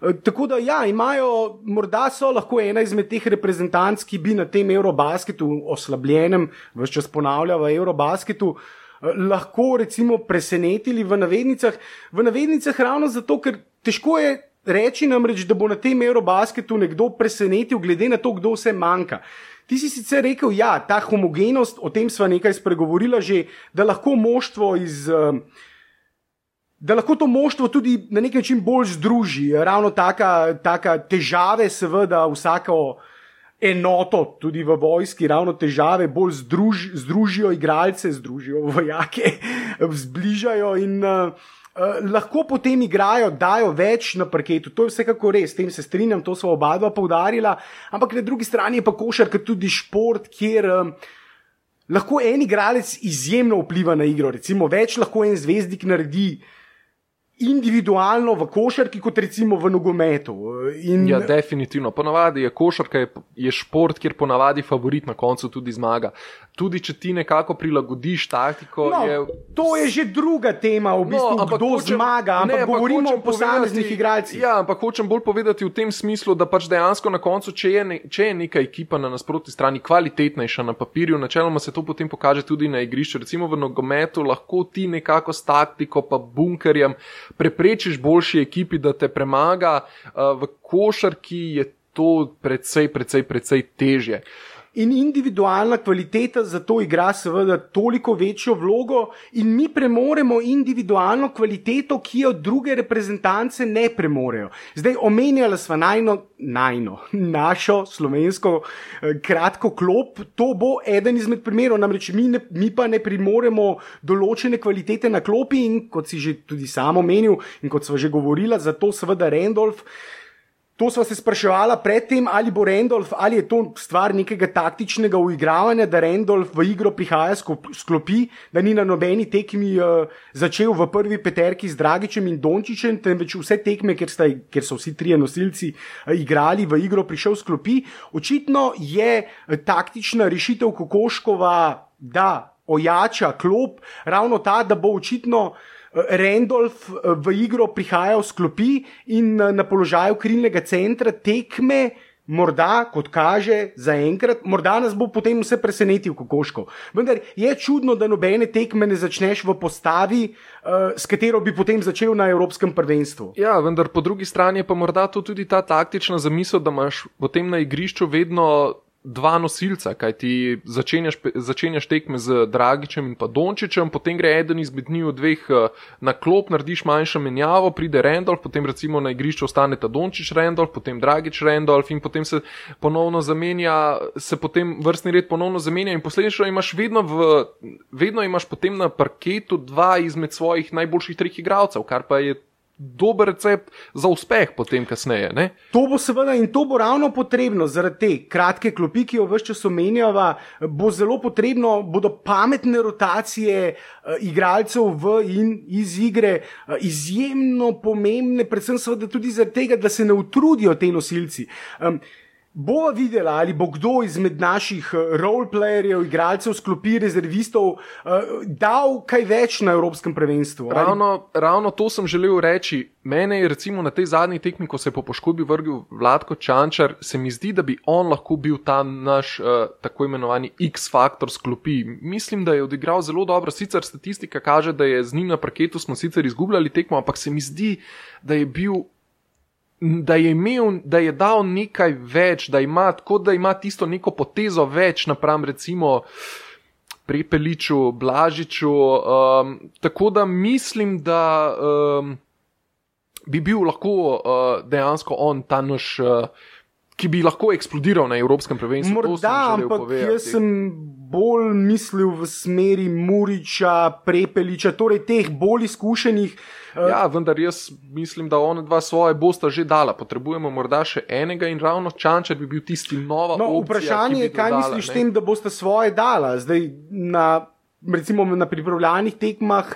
Eh, tako da, ja, imajo, morda so lahko ena izmed teh reprezentanc, ki bi na tem Eurobasketu, oslabljenem, vse čas ponavlja v Eurobasketu, eh, lahko recimo presenetili v navednicah. V navednicah ravno zato, ker težko je reči namreč, da bo na tem Eurobasketu nekdo presenetil, glede na to, kdo vse manjka. Ti si sicer rekel, da ja, ta homogenost, o tem sva nekaj spregovorila že, da lahko moštvo iz. Uh, da lahko to moštvo tudi na nek način bolj združi. Ravno taka, taka težave, seveda, vsako enoto, tudi v vojski, ravno težave bolj združ, združijo igralce, združijo vojake, zbližajo in. Uh, Uh, lahko potem igrajo, dajo več na parketu, to je vsekako res, s tem se strinjam, to so oba dva poudarila, ampak na drugi strani je pa košarka tudi šport, kjer um, lahko en igralec izjemno vpliva na igro. Recimo, več lahko en zvezdnik naredi uh, individualno v košarki, kot recimo v nogometu. In... Ja, definitivno. Ponavadi je košarka je, je šport, kjer ponavadi favorit na koncu tudi zmaga. Tudi če ti nekako prilagodiš taktiko. No, je... To je že druga tema, v no, bistvu, no, kdo hočem, zmaga. Ampak ne, govorimo o posameznih igralcih. Ja, ampak hočem bolj povedati v tem smislu, da pač dejansko na koncu, če je, ne, če je neka ekipa na nasprotni strani kvalitetnejša na papirju, načeloma se to potem pokaže tudi na igrišču. Recimo v nogometu lahko ti nekako s taktiko, pa bunkerjem preprečiš boljši ekipi, da te premaga, uh, v košarki je to precej, precej, precej težje. In individualna kvaliteta za to igra, seveda, toliko večjo vlogo, in mi premoremo individualno kvaliteto, ki jo druge reprezentance ne premorejo. Zdaj, omenjali smo najno, najno, našo slovensko eh, kratko klop, to bo eden izmed primerov, namreč mi, ne, mi pa ne premoremo določene kvalitete na klopi, in kot si že tudi sam omenil, in kot smo že govorili, zato seveda Randolph. To smo se spraševali predtem, ali bo Randolph, ali je to stvar nekega taktičnega uigravanja, da Randolph v igro prihaja sklopi, da ni na nobeni tekmi uh, začel v prvi peterki z Dragičem in Dončičem, temveč vse tekme, ker, sta, ker so vsi trije nosilci uh, igrali v igro, prišel sklopi. Očitno je uh, taktična rešitev Kokoškova, da ojača klop, ravno ta, da bo očitno. Randolph eh, v igro prihaja v sklopi in eh, na položaju krilnega centra tekme. Morda, kot kaže, zaenkrat, morda nas bo potem vse presenetil, kokoško. Vendar je čudno, da nobene tekme ne začneš v postavi, uh, s katero bi potem začel na Evropskem prvenstvu. Ja, vendar po drugi strani je pa morda to tudi ta taktična zamisel, da imaš potem na igrišču vedno dva nosilca, kaj ti začenjaš, začenjaš tekme z Dragičem in pa Dončičem, potem gre eden izmed njih dveh eh, na klop, narediš manjšo menjavo, pride Randolph, potem recimo na igrišču ostane ta Dončič Randolph, potem Dragič Randolph in potem se ponovno zamenja, se potem vrstni red ponovno zamenja in posledično imaš vedno, v, vedno imaš potem na parketu dva izmed svojih najboljših treh igralcev, kar pa je dober recept za uspeh, potem kasneje. Ne? To bo seveda in to bo ravno potrebno zaradi te kratke klopi, ki jo vse čas omenjava. Bo zelo potrebno, bodo pametne rotacije uh, igralcev v in iz igre uh, izjemno pomembne, predvsem seveda tudi zaradi tega, da se ne utrudijo te nosilci. Um, Bova videla, ali bo kdo izmed naših eh, roleplayerjev, igralcev, sklopi rezervistov, uh, dal kaj več na Evropskem prvenstvu. Ravno, ravno to sem želel reči. Mene je recimo na tej zadnji tekmi, ko se je po poškodbi vrgel Vladko Čančar, se mi zdi, da bi on lahko bil ta naš uh, tako imenovani X-faktor sklopi. Mislim, da je odigral zelo dobro. Sicer statistika kaže, da je z njim na parketu smo sicer izgubljali tekmo, ampak se mi zdi, da je bil da je imel, da je dal nekaj več, da ima, tako, da ima tisto neko potezo več napram recimo Prepeliču, Blažiču. Um, tako da mislim, da um, bi bil lahko uh, dejansko on ta naš. Uh, Ki bi lahko eksplodiral na Evropskem prvenstvu. Morda, ampak povedati. jaz sem bolj mislil v smeri Muriča, Prepeliča, torej teh bolj izkušenih uh, ja, vendar jaz mislim, da ona dva svoje bosta že dala. Potrebujemo morda še enega in ravno Čančer bi bil tisti nova. No, opcija, vprašanje je, kaj misliš s tem, da boste svoje dala. Zdaj, na, recimo na pripravljalnih tekmah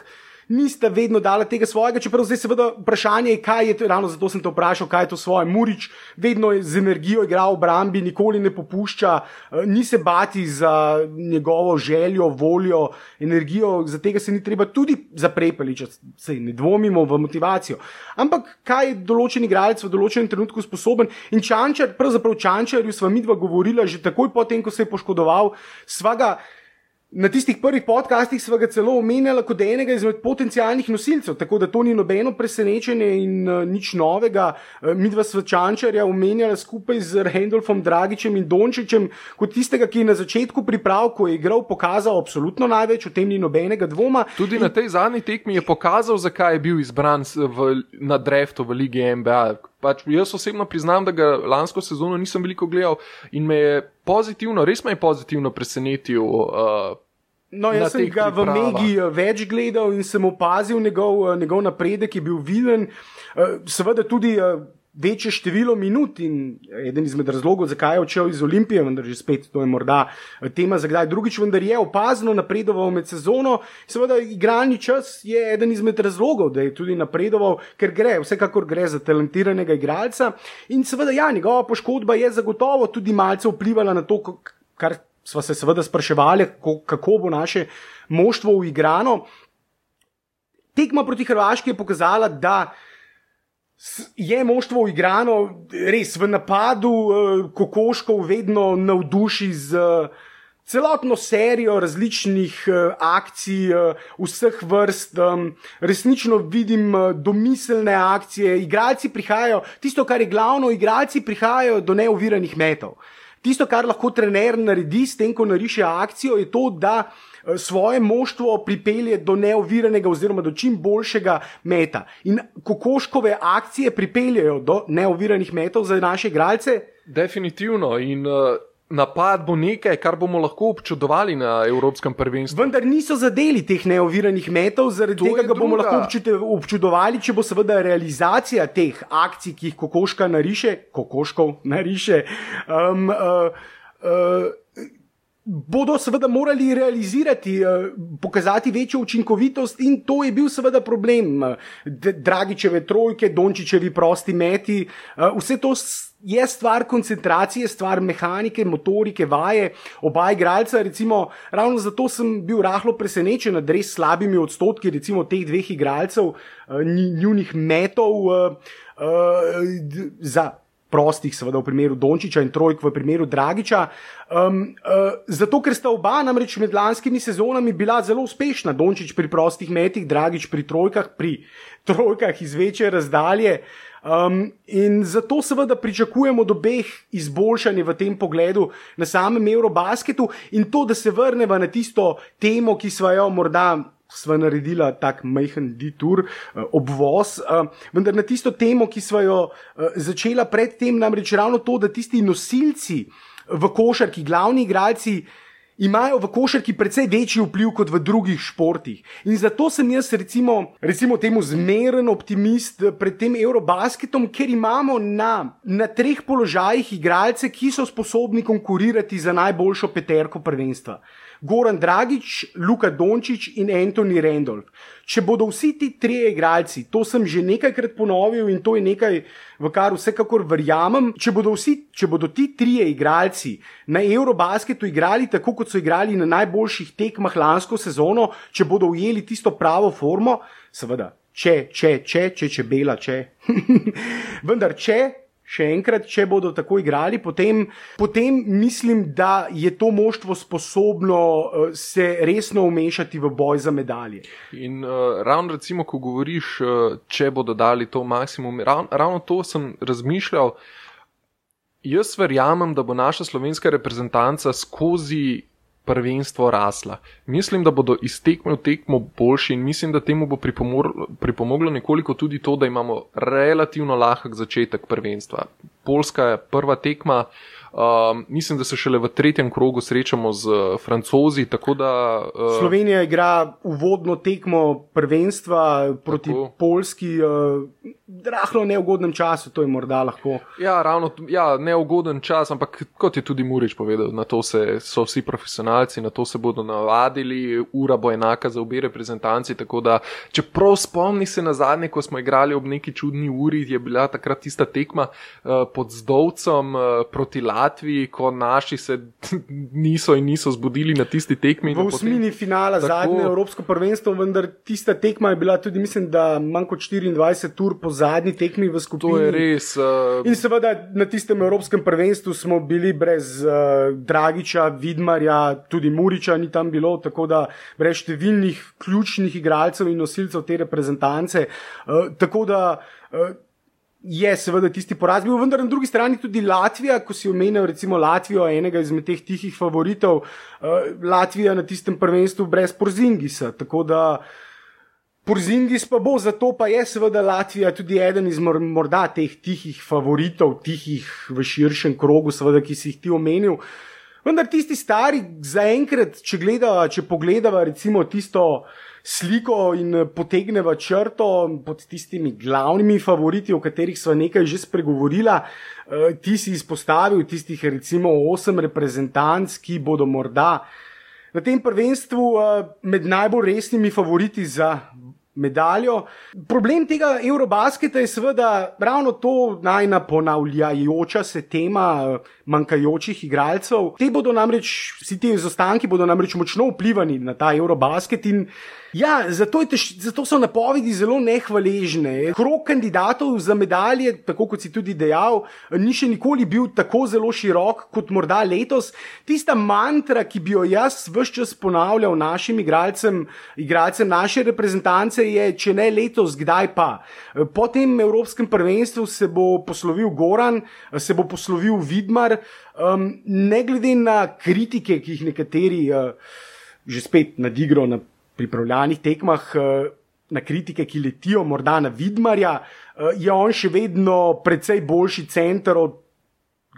nista vedno dala tega svojega, čeprav zdaj seveda vprašanje je, kaj je to, ravno zato sem te vprašal, kaj je to svoje. Murič vedno je z energijo igral v obrambi, nikoli ne popušča, eh, ni se bati za njegovo željo, voljo, energijo, za tega se ni treba tudi zaprepelič, se ne dvomimo v motivacijo. Ampak kaj je določen igralec v določenem trenutku sposoben in Čančar, pravzaprav Čančarju sva midva govorila že takoj potem, ko se je poškodoval, sva ga Na tistih prvih podcastih smo ga celo omenjali kot enega izmed potencijalnih nosilcev, tako da to ni nobeno presenečenje in uh, nič novega. Uh, mi dva svečančarja omenjala skupaj z Randolfom Dragičem in Dončičem kot tistega, ki je na začetku priprav, ko je igral, pokazal absolutno največ, o tem ni nobenega dvoma. Tudi in... na tej zadnji tekmi je pokazal, zakaj je bil izbran v, na dreftu v Ligi MBA. Pač jaz osebno priznam, da ga lansko sezono nisem veliko gledal in me je pozitivno, res me je pozitivno presenetil. Uh, No, jaz sem ga v Megi uh, več gledal in sem opazil njegov, uh, njegov napredek, ki je bil viden. Uh, seveda tudi večje število minut in eden izmed razlogov, zakaj je odšel iz Olimpije, vendar že spet to je morda tema za kdaj drugič, vendar je opazno napredoval med sezono. Seveda igralni čas je eden izmed razlogov, da je tudi napredoval, ker gre, vsekakor gre za talentiranega igralca. In seveda, ja, njegova poškodba je zagotovo tudi malce vplivala na to, kar smo se seveda spraševali, kako, kako bo naše moštvo uigrano. Tekma proti Hrvaški je pokazala, da je moštvo uigrano res v napadu, eh, kokoškov vedno navduši z. Celotno serijo različnih uh, akcij, uh, vseh vrst, resnično vidim uh, domiselne akcije. Igralci prihajajo, tisto, kar je glavno, igralci prihajajo do neoviranih metov. Uh, Tisto, kar lahko trener naredi s tem, ko nariše akcijo, je to, da eh, svoje moštvo pripelje do neoviranega oziroma do čim boljšega meta. In kokoškove akcije pripeljajo do neoviranih metov za naše igralce. Definitivno. In, uh napad bo nekaj, kar bomo lahko občudovali na Evropskem prvenstvu. Vendar niso zadeli teh neoviranih metov, zaradi to tega ga bomo lahko občudovali, če bo seveda realizacija teh akcij, ki jih kokoška nariše, kokoškov nariše. Um, uh, uh, Bodo seveda morali realizirati, pokazati večjo učinkovitost, in to je bil seveda problem. Dragičeve trojke, Dončičevi prosti meti, vse to je stvar koncentracije, stvar mehanike, motorike, vaje, oba igralca. Recimo, ravno zato sem bil rahlo presenečen nad res slabimi odstotki, recimo teh dveh igralcev, njunih metov za. Prostih, seveda v primeru Dončiča in Trojk v primeru Dragiča. Um, uh, zato, ker sta oba namreč med lanskimi sezonami bila zelo uspešna, Dončič pri prostih metih, Dragič pri Trojkah, pri Trojkah iz večje razdalje. Um, in zato seveda pričakujemo od obeh izboljšanje v tem pogledu na samem Eurobasketu in to, da se vrnemo na tisto temo, ki smo jo morda. Sva naredila tak majhen detour, uh, obvoz, uh, vendar na tisto temo, ki sva jo uh, začela predtem, namreč ravno to, da tisti nosilci v košarki, glavni igralci, imajo v košarki precej večji vpliv kot v drugih športih. In zato sem jaz, recimo, recimo temu zmeren optimist pred tem Eurobasketom, ker imamo na, na treh položajih igralce, ki so sposobni konkurirati za najboljšo peterko prvenstva. Goran Dragič, Luka Dončić in Anthony Randolph. Če bodo vsi ti trije igralci, to sem že nekajkrat ponovil in to je nekaj, v kar vsekakor verjamem, če bodo, vsi, če bodo ti trije igralci na Eurobasketu igrali tako, kot so igrali na najboljših tekmah lansko sezono, če bodo ujeli tisto pravo formo, seveda, če, če, če, če, če, bela, če. Vendar, če še enkrat, če bodo tako igrali, potem, potem mislim, da je to moštvo sposobno uh, se resno umešati v boj za medalje. In uh, ravno, recimo, ko govoriš, uh, če bodo dali to maksimum, rav, ravno to sem razmišljal. Jaz verjamem, da bo naša slovenska reprezentanca skozi prvenstvo rasla. Mislim, da bodo iz tekme v tekmo boljši in mislim, da temu bo pripomoglo nekoliko tudi to, da imamo relativno lahek začetek prvenstva. Poljska je prva tekma, um, mislim, da se šele v tretjem krogu srečamo z francozi. Da, uh, Slovenija igra uvodno tekmo prvenstva proti tako. Poljski. Uh, rahlo neugodnem času, to je morda lahko. Ja, ravno, ja, neugoden čas, ampak kot je tudi Murič povedal, na to se, so vsi profesionalci, na to se bodo navadili, ura bo enaka za obe reprezentanci. Tako da, če prav spomni se na zadnje, ko smo igrali ob neki čudni uri, je bila takrat tista tekma uh, pod Zdovcem uh, proti Latviji, ko naši se niso in niso zbudili na tisti tekmi. V osmini finala, tako, zadnje Evropsko prvenstvo, vendar tista tekma je bila tudi, mislim, da manj kot 24 ur pozornosti zadnji tekmi v skupini. To je res. Uh... In seveda na tistem Evropskem prvenstvu smo bili brez uh, Dragiča, Vidmarja, tudi Muriča ni tam bilo, tako da brez številnih ključnih igralcev in nosilcev te reprezentance. Uh, tako da. Uh, je seveda tisti poraz bil, vendar na drugi strani tudi Latvija, ko si omenil recimo Latvijo, enega izmed teh tihih favoritov, uh, Latvija na tistem prvenstvu brez Porzingisa. Tako da Porzingis pa bo, zato pa je seveda Latvija tudi eden izmed morda teh tihih favoritov, tihih v širšem krogu, seveda, ki si jih ti omenil. Vendar tisti stari, zaenkrat, če, če pogledava recimo tisto sliko in eh, potegneva črto pod tistimi glavnimi favoriti, o katerih smo nekaj že spregovorila. Eh, ti si izpostavil tistih, recimo, osem reprezentanc, ki bodo morda na tem prvenstvu eh, med najbolj resnimi favoriti za medaljo. Problem tega Eurobasketa je seveda ravno to najna ponavljajoča se tema manjkajočih igralcev. Te bodo namreč, vsi ti izostanki bodo namreč močno vplivali na ta Eurobasket in Ja, zato, tež, zato so napovedi zelo nehvaležne. Krog kandidatov za medalje, tako kot si tudi dejal, ni še nikoli bil tako zelo širok kot morda letos. Tista mantra, ki bi jo jaz vse čas ponavljal našim igralcem, igralcem naše reprezentance, je, če ne letos, kdaj pa. Po tem Evropskem prvenstvu se bo poslovil Goran, se bo poslovil Vidmar, um, ne glede na kritike, ki jih nekateri uh, že spet nadigro na pripravljalnih tekmah eh, na kritike, ki letijo morda na Vidmarja, eh, je on še vedno precej boljši center od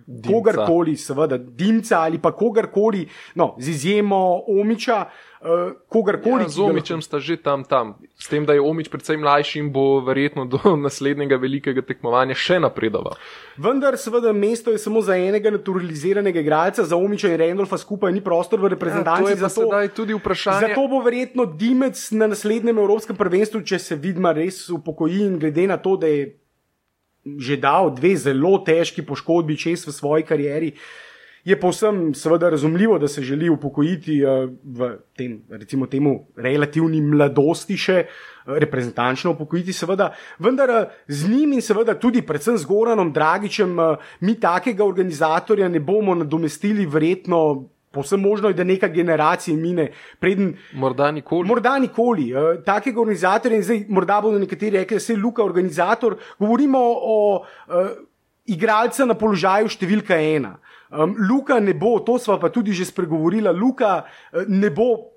kogarkoli, seveda, Dimca ali pa kogarkoli, no, z izjemo Omiča. Uh, kogarkoli. Ja, z Omičem sta že tam, tam. S tem, da je Omič predvsem mlajši in bo verjetno do naslednjega velikega tekmovanja še napredoval. Vendar, seveda, mesto je samo za enega naturaliziranega igralca, za Omiča in Randolfa skupaj ni prostor v reprezentanci. Ja, to je tudi vprašanje. Zato bo verjetno Dimec na naslednjem Evropskem prvenstvu, če se vidma res upokoji in glede na to, da je že dal dve zelo težki poškodbi čez v svoji karieri. Je povsem seveda razumljivo, da se želi upokojiti uh, v tem, recimo, temu relativni mladosti še uh, reprezentančno upokojiti, seveda, vendar uh, z njim in seveda tudi predvsem z Goranom Dragičem mi takega organizatorja ne bomo nadomestili verjetno Posem možno je, da neka generacija mine. Preden, morda nikoli. Morda nikoli. Uh, takega organizatorja, in zdaj morda bodo nekateri rekli, da je Luka organizator. Govorimo o uh, igralcu na položaju številka ena. Um, Luka ne bo, to smo pa tudi že spregovorili, Luka uh, ne bo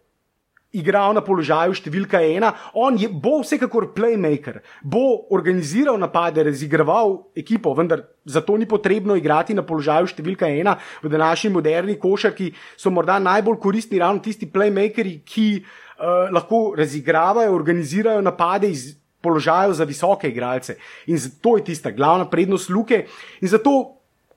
igral na položaju številka ena, on je, bo vsekakor playmaker, bo organiziral napade, razigraval ekipo, vendar zato ni potrebno igrati na položaju številka ena. V današnji moderni košarki so morda najbolj koristni ravno tisti playmakeri, ki uh, lahko razigravajo, organizirajo napade iz. Položajev za visoke igralce. In to je tista glavna prednost Luke. In zato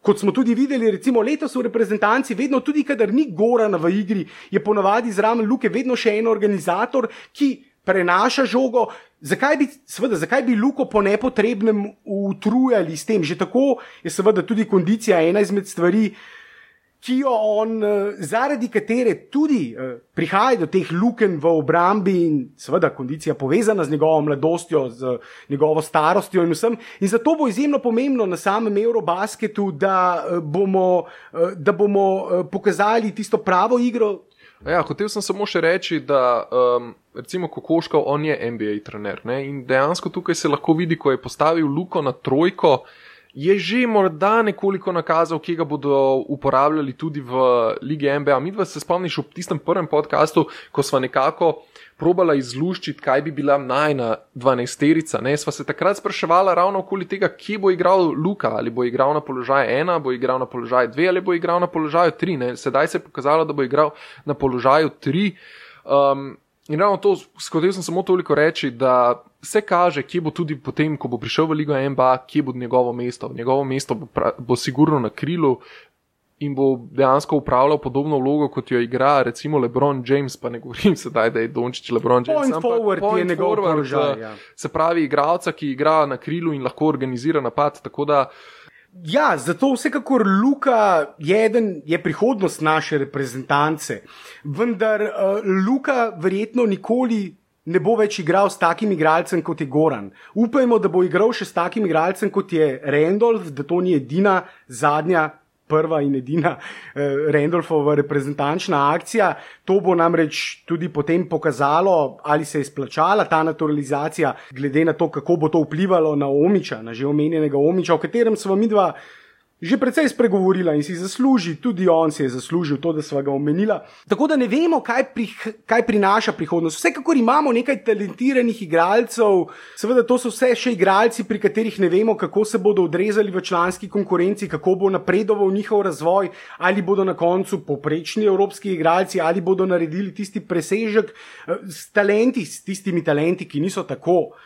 Kot smo tudi videli, recimo letos v reprezentanci, vedno tudi, kadar ni Goran v igri, je ponavadi zraven Luke vedno še en organizator, ki prenaša žogo. Zakaj bi, seveda, zakaj bi Luko po nepotrebnem utrujali s tem? Že tako je seveda tudi kondicija ena izmed stvari, uh, ki jo on, eh, zaradi katere tudi eh, prihaja do teh luken v obrambi in seveda kondicija povezana z njegovo mladostjo, z njegovo starostjo in vsem. In zato bo izjemno pomembno na samem Eurobasketu, da eh, bomo, da bomo pokazali tisto pravo igro. Ja, hotel sem samo še reči, da um, recimo Kokoškov, on je NBA trener ne? in dejansko tukaj se lahko vidi, ko je postavil Luko na trojko, je že morda nekoliko nakazal, ki ga bodo uporabljali tudi v Ligi NBA. Mi dva se spomniš v tistem prvem podkastu, ko smo nekako probala izluščiti, kaj bi bila najna dvanajsterica. Ne, sva se takrat spraševala ravno okoli tega, kje bo igral Luka, ali bo igral na položaju ena, bo igral na položaju dve, ali bo igral na položaju tri. Ne. Sedaj se je pokazalo, da bo igral na položaju tri. Um, in ravno to, skozi sem samo toliko reči, da se kaže, kje bo tudi potem, ko bo prišel v Ligo NBA, kje bo njegovo mesto. Njegovo mesto bo, pra, bo sigurno na krilu in bo dejansko upravljal podobno vlogo, kot jo igra recimo LeBron James, pa ne govorim sedaj, da je Dončić LeBron James. Point ampak forward point je njegov položaj. Ja. Se pravi, igralca, ki igra na krilu in lahko organizira napad. Ja, zato vsekakor Luka je, eden, je prihodnost naše reprezentance. Vendar uh, Luka verjetno nikoli ne bo več igral s takim igralcem kot je Goran. Upajmo, da bo igral še s takim igralcem kot je Randolph, da to ni edina zadnja. Prva in edina eh, Randolphova reprezentančna akcija. To bo namreč tudi potem pokazalo, ali se je splačala ta naturalizacija, glede na to, kako bo to vplivalo na Omiča, na že omenjenega Omiča, o katerem smo mi dva že precej spregovorila in si zasluži, tudi on si je zaslužil to, da smo ga omenila. Tako da ne vemo, kaj, pri, kaj prinaša prihodnost. Vsekakor imamo nekaj talentiranih igralcev, seveda to so vse še igralci, pri katerih ne vemo, kako se bodo odrezali v članski konkurenci, kako bo napredoval njihov razvoj, ali bodo na koncu poprečni evropski igralci, ali bodo naredili tisti presežek eh, s talenti, s tistimi talenti, ki niso tako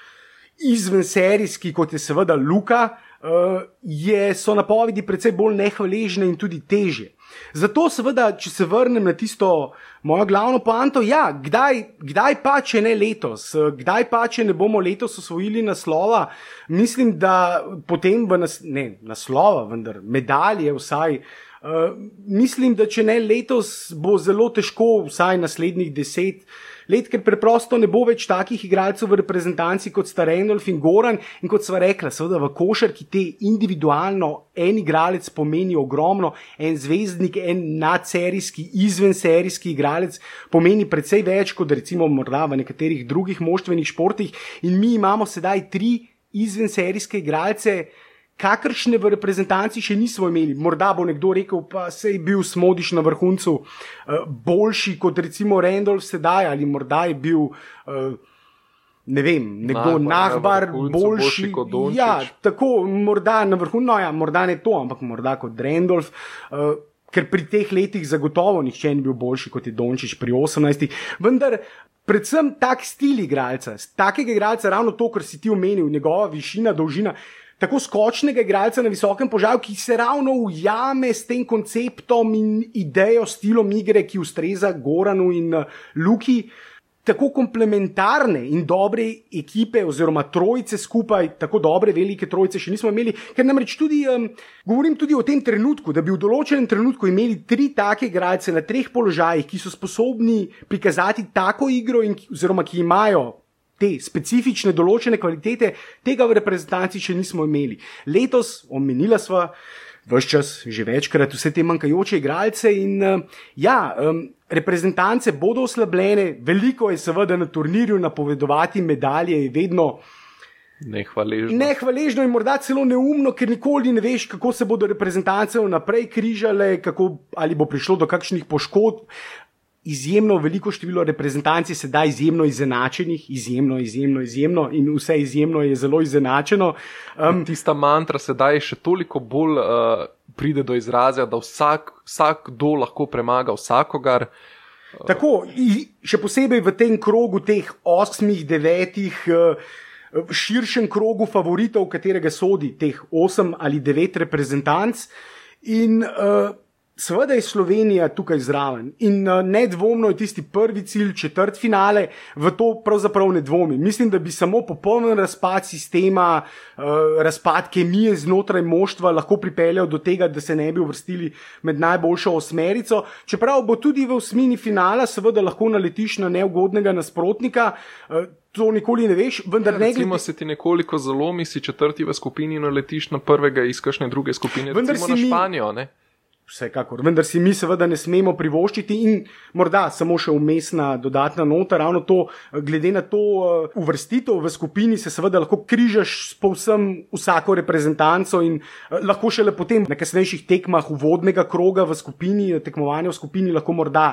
izven serijski, kot je seveda Luka uh, je, so napovedi precej bolj nehvaležne in tudi teže. Zato, seveda, če se vrnem na tisto mojo glavno poanto, ja, kdaj, kdaj pa, če ne letos, kdaj pa, če ne bomo letos osvojili naslova, mislim, da potem v nas, ne, naslova, vendar medalje vsaj. Uh, mislim, da če ne letos, bo zelo težko, vsaj naslednjih deset let ker preprosto ne bo več takih igralcev v reprezentanci kot sta Reynold in Goran. In kot sva rekla, seveda v košarki te individualno en igralec pomeni ogromno, en zvezdnik, en nadserijski, izvenserijski igralec pomeni precej več kot recimo morda v nekaterih drugih moštvenih športih. In mi imamo sedaj tri izvenserijske igralce kakršne v reprezentanci še nismo imeli. Morda bo nekdo rekel, pa se je bil smodiš na vrhuncu uh, boljši kot recimo Randolph sedaj, ali morda je bil. Uh, Ne vem, nekdo nahbar, boljši, boljši ja, tako, morda na vrhu, no, ja, morda ne to, ampak morda kot Randolph, uh, ker pri teh letih zagotovo nihče ni bil boljši kot je Dončić pri 18. Vendar, predvsem tak stil igralca, takega igralca, ravno to, kar si ti omenil, njegova višina, dolžina, uh, tako skočnega igralca na visokem požaru, ki se ravno ujame s tem konceptom in idejo, stilom igre, ki ustreza Goranu in uh, Luki. Tako komplementarne in dobre ekipe, oziroma trojice skupaj, tako dobre, velike trojice še nismo imeli, ker namreč tudi, um, govorim tudi o tem trenutku, da bi v določenem trenutku imeli tri take igralce na treh položajih, ki so sposobni prikazati tako igro, in, oziroma ki imajo te specifične, določene kvalitete, tega v reprezentanci še nismo imeli. Letos, omenila sva, vse čas, že večkrat, vse te manjkajoče igralce in uh, ja. Um, Reprezentance bodo oslabljene, veliko je seveda na turnirju napovedovati medalje, je vedno nehvaležno. Nehvaležno in morda celo neumno, ker nikoli ne veš, kako se bodo reprezentance vnaprej križale, kako, ali bo prišlo do kakšnih poškodb izjemno veliko število reprezentancij, sedaj izjemno izenačenih, izjemno, izjemno, izjemno in vse izjemno je zelo izenačeno. Um, tista mantra sedaj še toliko bolj uh, pride do izraza, da vsak, vsakdo lahko premaga vsakogar. Tako, še posebej v tem krogu, teh osmih, devetih, v širšem krogu favoritov, katerega sodi teh osem ali devet reprezentanc. In uh, Seveda je Slovenija tukaj zraven in uh, nedvomno je tisti prvi cilj, četrt finale, v to pravzaprav ne dvomim. Mislim, da bi samo popoln razpad sistema, uh, razpad kemije znotraj moštva lahko pripeljal do tega, da se ne bi uvrstili med najboljšo osmerico. Čeprav bo tudi v osmini finala, seveda lahko naletiš na neugodnega nasprotnika. Uh, To nikoli ne veš, vendar ja, ne. Če se ti nekoliko zalomi, si četrti v skupini in letiš na prvega iz kakšne druge skupine, vendar si na Španijo. Mi... Vsekakor, vendar si mi seveda ne smemo privoščiti in morda samo še umestna dodatna nota, ravno to, glede na to uh, uvrstitev v skupini, se seveda lahko križaš s povsem vsako reprezentanco in uh, lahko šele potem na kasnejših tekmah uvodnega kroga v skupini, tekmovanja v skupini, lahko morda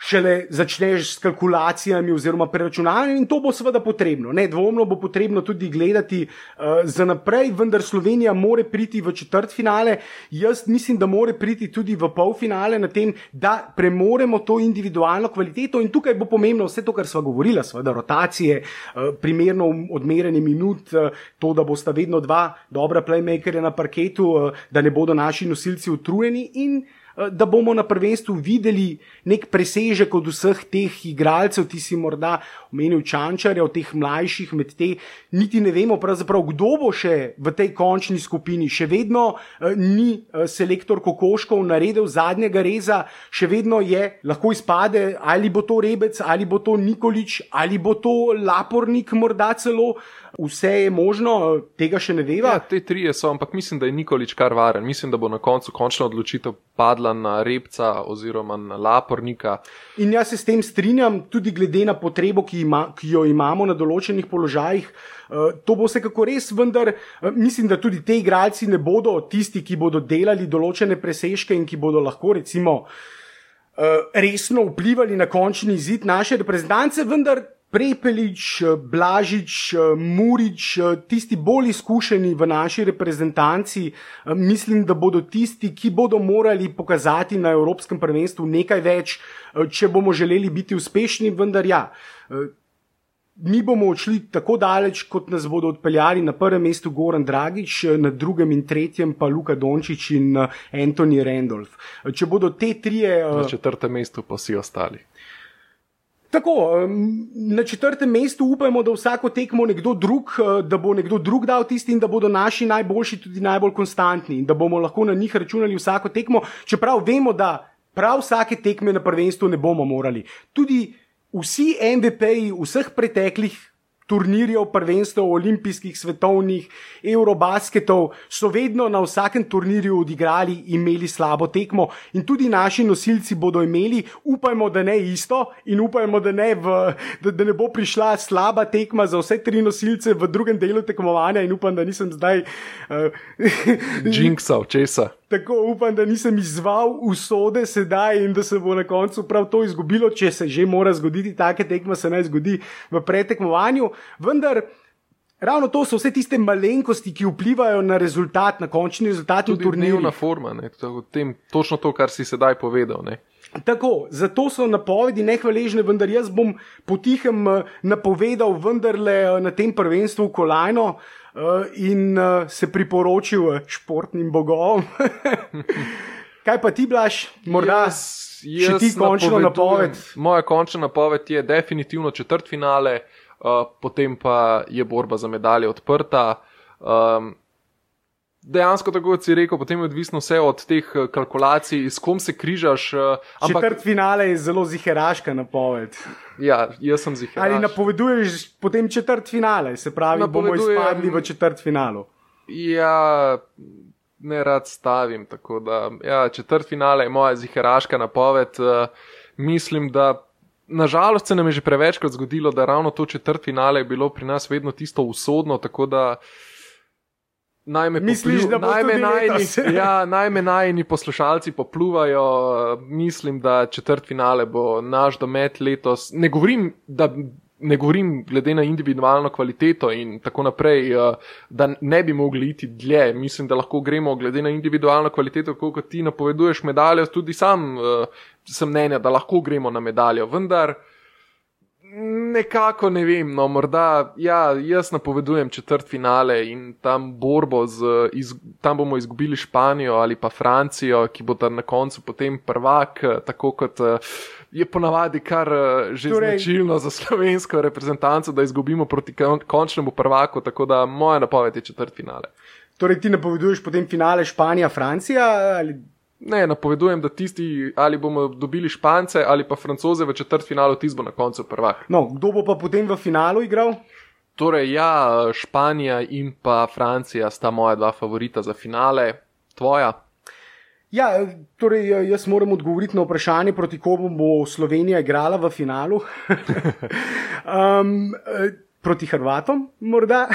šele začneš s kalkulacijami oziroma preračunanjem in to bo seveda potrebno. Nedvomno bo potrebno tudi gledati uh, za naprej, vendar Slovenija more priti v četrt finale. Jaz mislim, da more priti tudi v pol finale na tem, da premoremo to individualno kvaliteto in tukaj bo pomembno vse to, kar smo govorili, seveda rotacije, uh, primerno odmerjanje minut, uh, to, da bosta vedno dva dobra playmakerja na parketu, uh, da ne bodo naši nosilci utrujeni in da bomo na prvenstvu videli nek presežek od vseh teh igralcev, ti si morda omenil Čančarja, od teh mlajših med te, niti ne vemo pravzaprav, kdo bo še v tej končni skupini. Še vedno uh, ni uh, selektor Kokoškov naredil zadnjega reza, še vedno je, lahko izpade, ali bo to Rebec, ali bo to Nikolič, ali bo to Lapornik, morda celo. Vse je možno, tega še ne veva. Ja, te tri so, ampak mislim, da je Nikolič kar varen. Mislim, da bo na koncu končna odločitev padla na Repca oziroma na Lapornika. In jaz se s tem strinjam, tudi glede na potrebo, ki, ima, ki jo imamo na določenih položajih. Uh, to bo vsekako res, vendar uh, mislim, da tudi te igralci ne bodo tisti, ki bodo delali določene presežke in ki bodo lahko, recimo, uh, resno vplivali na končni izid naše reprezentance, vendar Prepelič, Blažič, Murič, tisti bolj izkušeni v naši reprezentanci, mislim, da bodo tisti, ki bodo morali pokazati na Evropskem prvenstvu nekaj več, če bomo želeli biti uspešni, vendar ja. Mi bomo odšli tako daleč, kot nas bodo odpeljali na prvem mestu Goran Dragič, na drugem in tretjem pa Luka Dončić in Anthony Randolph. Če bodo te trije. Na četrtem mestu pa vsi ostali. Tako, na četrtem mestu upajmo, da vsako tekmo nekdo drug, eh, da bo nekdo drug dal tisti in da bodo naši najboljši tudi najbolj konstantni in da bomo lahko na njih računali vsako tekmo, čeprav vemo, da prav vsake tekme na prvenstvu ne bomo morali. Tudi vsi MVP-ji vseh preteklih turnirjev, prvenstev, olimpijskih, svetovnih, eurobasketov, so vedno na vsakem turnirju odigrali, imeli slabo tekmo in tudi naši nosilci bodo imeli, upajmo, da ne isto in upajmo, da ne, v, da, da ne bo prišla slaba tekma za vse tri nosilce v drugem delu tekmovanja in upam, da nisem zdaj. Uh, Jinxal, česa. Tako upam, da nisem izval usode sedaj in da se bo na koncu prav to izgubilo, če se že mora zgoditi, take tekme se naj zgodi v pretekmovanju. Vendar ravno to so vse tiste malenkosti, ki vplivajo na rezultat, na končni rezultat Tudi turnirja. Dnevna forma, ne, to, tem, točno to, kar si sedaj povedal. Ne. Tako, zato so napovedi nehvaležne, vendar jaz bom potihem napovedal vendarle na tem prvenstvu kolajno. Uh, in se priporočil športnim bogom. Kaj pa ti, Blaž, morda še ti končno napoved? Moja končna napoved je definitivno četrt finale, potem pa je borba za medalje odprta. Um, dejansko, tako kot si rekel, potem je odvisno vse od teh kalkulacij, s kom se križaš. Ampak... Četrt finale je zelo ziheraška napoved. Ja, jaz sem ziheraš. Ali napoveduješ potem četrt finale, se pravi, da bomo izpadli v četrt finalu? Ja, ne rad stavim. Tako da, ja, četrt finale je moja ziheraška napoved. Uh, mislim, da. Nažalost se nam je že prevečkrat zgodilo, da ravno to četrt finale je bilo pri nas vedno tisto usodno, tako da uh, Najme Misliš, poplu, da najme najni, ja, najme najni poslušalci popluvajo. Mislim, da četrt finale bo naš domet letos. Ne govorim, da, ne govorim glede na individualno kvaliteto in tako naprej, eh, da ne bi mogli iti dlje. Mislim, da lahko gremo glede na individualno kvaliteto, kot ti napoveduješ medaljo. Tudi sam uh, sem mnenja, da lahko gremo na medaljo. Vendar. Nekako ne vem, no, morda ja, jaz napovedujem četrt finale in tam borbo, z, iz, tam bomo izgubili Španijo ali pa Francijo, ki bo tam na koncu potem prvak, tako kot je ponavadi kar že torej, značilno za slovensko reprezentanco, da izgubimo proti končnemu prvaku, tako da moja napoved je četrt finale. Torej ti napoveduješ potem finale Španija-Francija ali. Ne, napovedujem, da tisti ali bomo dobili Špance ali pa Francoze v četrt finalu, tisti bo na koncu prvak. No, kdo bo pa potem v finalu igral? Torej, ja, Španija in pa Francija sta moja dva favorita za finale, tvoja. Ja, torej, jaz moram odgovoriti na vprašanje, proti komu bo Slovenija igrala v finalu. um, proti Hrvatom, morda.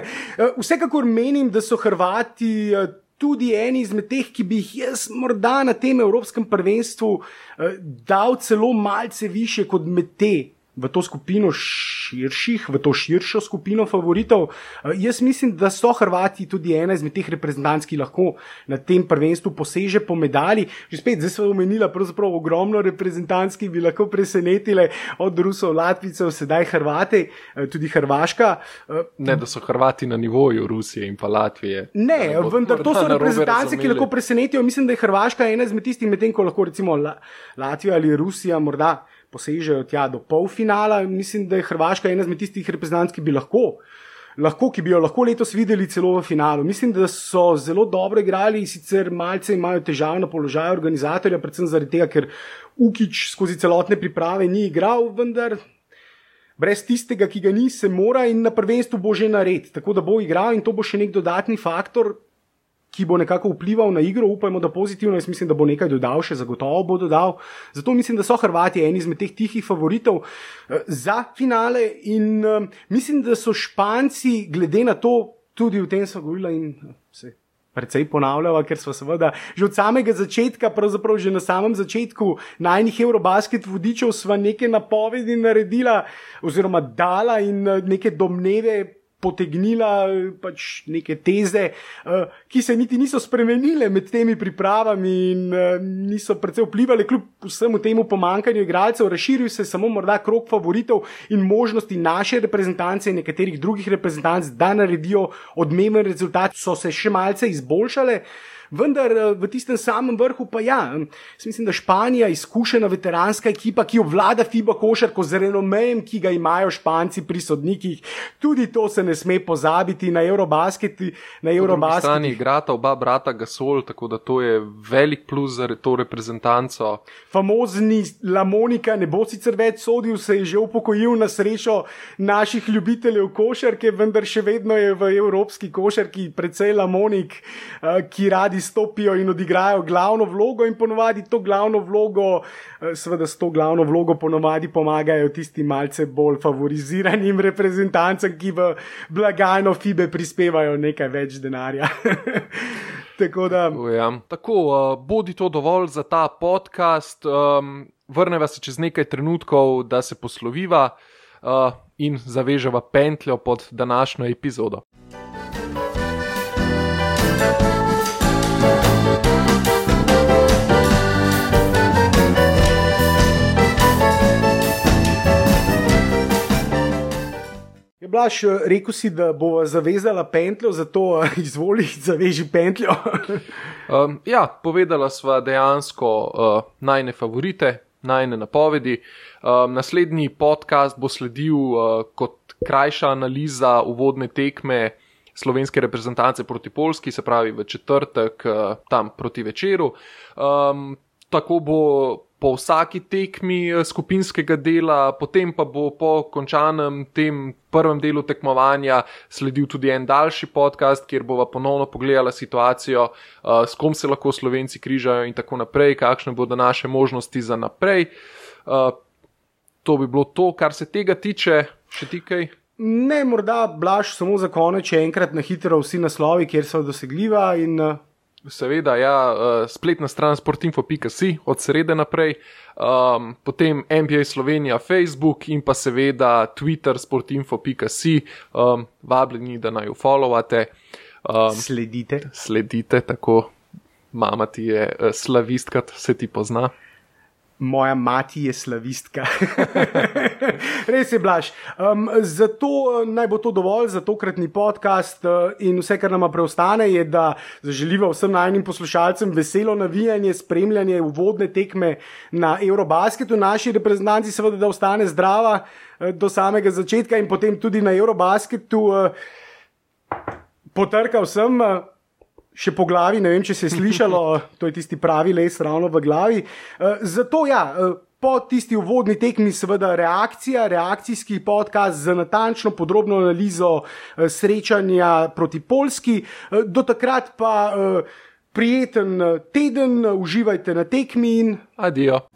Vsekakor menim, da so Hrvati tudi eni izmed teh, ki bi jih jaz morda na tem Evropskem prvenstvu eh, dal celo malce više kot med te v to skupino širših, v to širšo skupino favoritov. Uh, jaz mislim, da so Hrvati tudi ena izmed teh reprezentantov, ki lahko na tem prvenstvu poseže po medalji. Že spet, zdaj smo omenili pravzaprav ogromno reprezentantov, ki bi lahko presenetile od Rusov, Latvicev, sedaj Hrvate, uh, tudi Hrvaška. Uh, ne, da so Hrvati na nivoju Rusije in pa Latvije. Ne, vendar to so reprezentanci, ki lahko presenetijo. Mislim, da je Hrvaška ena izmed tistih, medtem ko lahko recimo Latvija ali Rusija morda posežejo tja do polfinala. Mislim, da je Hrvaška ena izmed tistih reprezentantov, ki bi lahko. Lahko, ki bi jo lahko letos videli celo v finalu. Mislim, da so zelo dobro igrali, sicer malce imajo težave na položaju organizatorja, predvsem zaradi tega, ker Ukič skozi celotne priprave ni igral, vendar brez tistega, ki ga ni, se mora in na prvenstvu bo že nared. Tako da bo igral in to bo še nek dodatni faktor, ki bo nekako vplival na igro, upajmo, da pozitivno. Jaz mislim, da bo nekaj dodal, še zagotovo bo dodal. Zato mislim, da so Hrvati eni izmed teh tihih favoritov eh, za finale in um, mislim, da so Španci, glede na to, tudi v tem so govorili in eh, se. Predvsej ponavljava, ker smo seveda že od samega začetka, pravzaprav že na samem začetku najnih Eurobasket vodičev, sva neke napovedi naredila oziroma dala in neke domneve potegnila pač neke teze, uh, ki se niti niso spremenile med temi pripravami in uh, niso predvsej vplivali, kljub vsemu temu pomankanju igralcev, razširil se samo morda krok favoritov in možnosti naše reprezentance in nekaterih drugih reprezentanc, da naredijo odmeven rezultat, so se še malce izboljšale. Uh, vendar eh, v tistem samem vrhu pa ja, mislim, da Španija, izkušena veteranska ekipa, ki obvlada FIBA košarko z renomejem, ki ga imajo Španci pri sodnikih, tudi to se ne sme pozabiti na Eurobasketi. Na Eurobasketi. Na strani igrata oba brata Gasol, tako da to je velik plus za to reprezentanco. Famozni Lamonika ne bo sicer več sodil, se je že upokojil na srečo naših ljubiteljev košarke, vendar še vedno je v evropski košarki precej Lamonik, eh, ki radi stopijo in odigrajo glavno vlogo, in ponovadi to glavno vlogo, eh, seveda s to glavno vlogo, ponovadi pomagajo tistim malce bolj favoriziranim reprezentancem, ki v blagajno FIBE prispevajo nekaj več denarja. Tako da. Ja. Tako, uh, bodi to dovolj za ta podcast. Um, Vrneva se čez nekaj trenutkov, da se posloviva uh, in zaveževa pentljo pod današnjo epizodo. Blaž, rekel si, da bo zavezala pentljo, zato izvoli, zaveži pentljo. um, ja, povedala sva dejansko uh, najne favorite, najne napovedi. Um, naslednji podcast bo sledil uh, kot krajša analiza uvodne tekme slovenske reprezentance proti Polski, se pravi v četrtek, uh, tam proti večeru. Um, tako bo po vsaki tekmi eh, skupinskega dela, potem pa bo po končanem tem prvem delu tekmovanja sledil tudi en daljši podcast, kjer bova ponovno pogledala situacijo, uh, s kom se lahko slovenci križajo in tako naprej, kakšne bodo naše možnosti za naprej. Uh, to bi bilo to, kar se tega tiče, še ti kaj. Ne, morda blaž samo za konec, če enkrat na hitro vsi naslovi, kjer so dosegljiva in Seveda, ja, uh, spletna stran sportinfo.si od srede naprej, um, potem NBA Slovenija, Facebook in pa seveda Twitter sportinfo.si, um, vabljeni, da naj jo followate. Um, sledite. Sledite, tako mama ti je uh, slavistka, se ti pozna moja mati je slavistka. Res je, blaž. Um, zato uh, naj bo to dovolj za tokratni podcast uh, in vse, kar nam preostane, je, da zaželiva vsem najnim poslušalcem veselo navijanje, spremljanje uvodne tekme na Eurobasketu, naši reprezentanci, seveda, da ostane zdrava uh, do samega začetka in potem tudi na Eurobasketu. Potrkal sem, še po glavi, ne vem, če se je slišalo, to je tisti pravi les, ravno v glavi. Uh, zato ja. Uh, Po tisti uvodni tekmi, seveda, reakcija, reakcijski podcast z natančno podrobno analizo uh, srečanja proti Polski. Uh, do takrat pa uh, prijeten teden, uživajte na tekmi in adijo.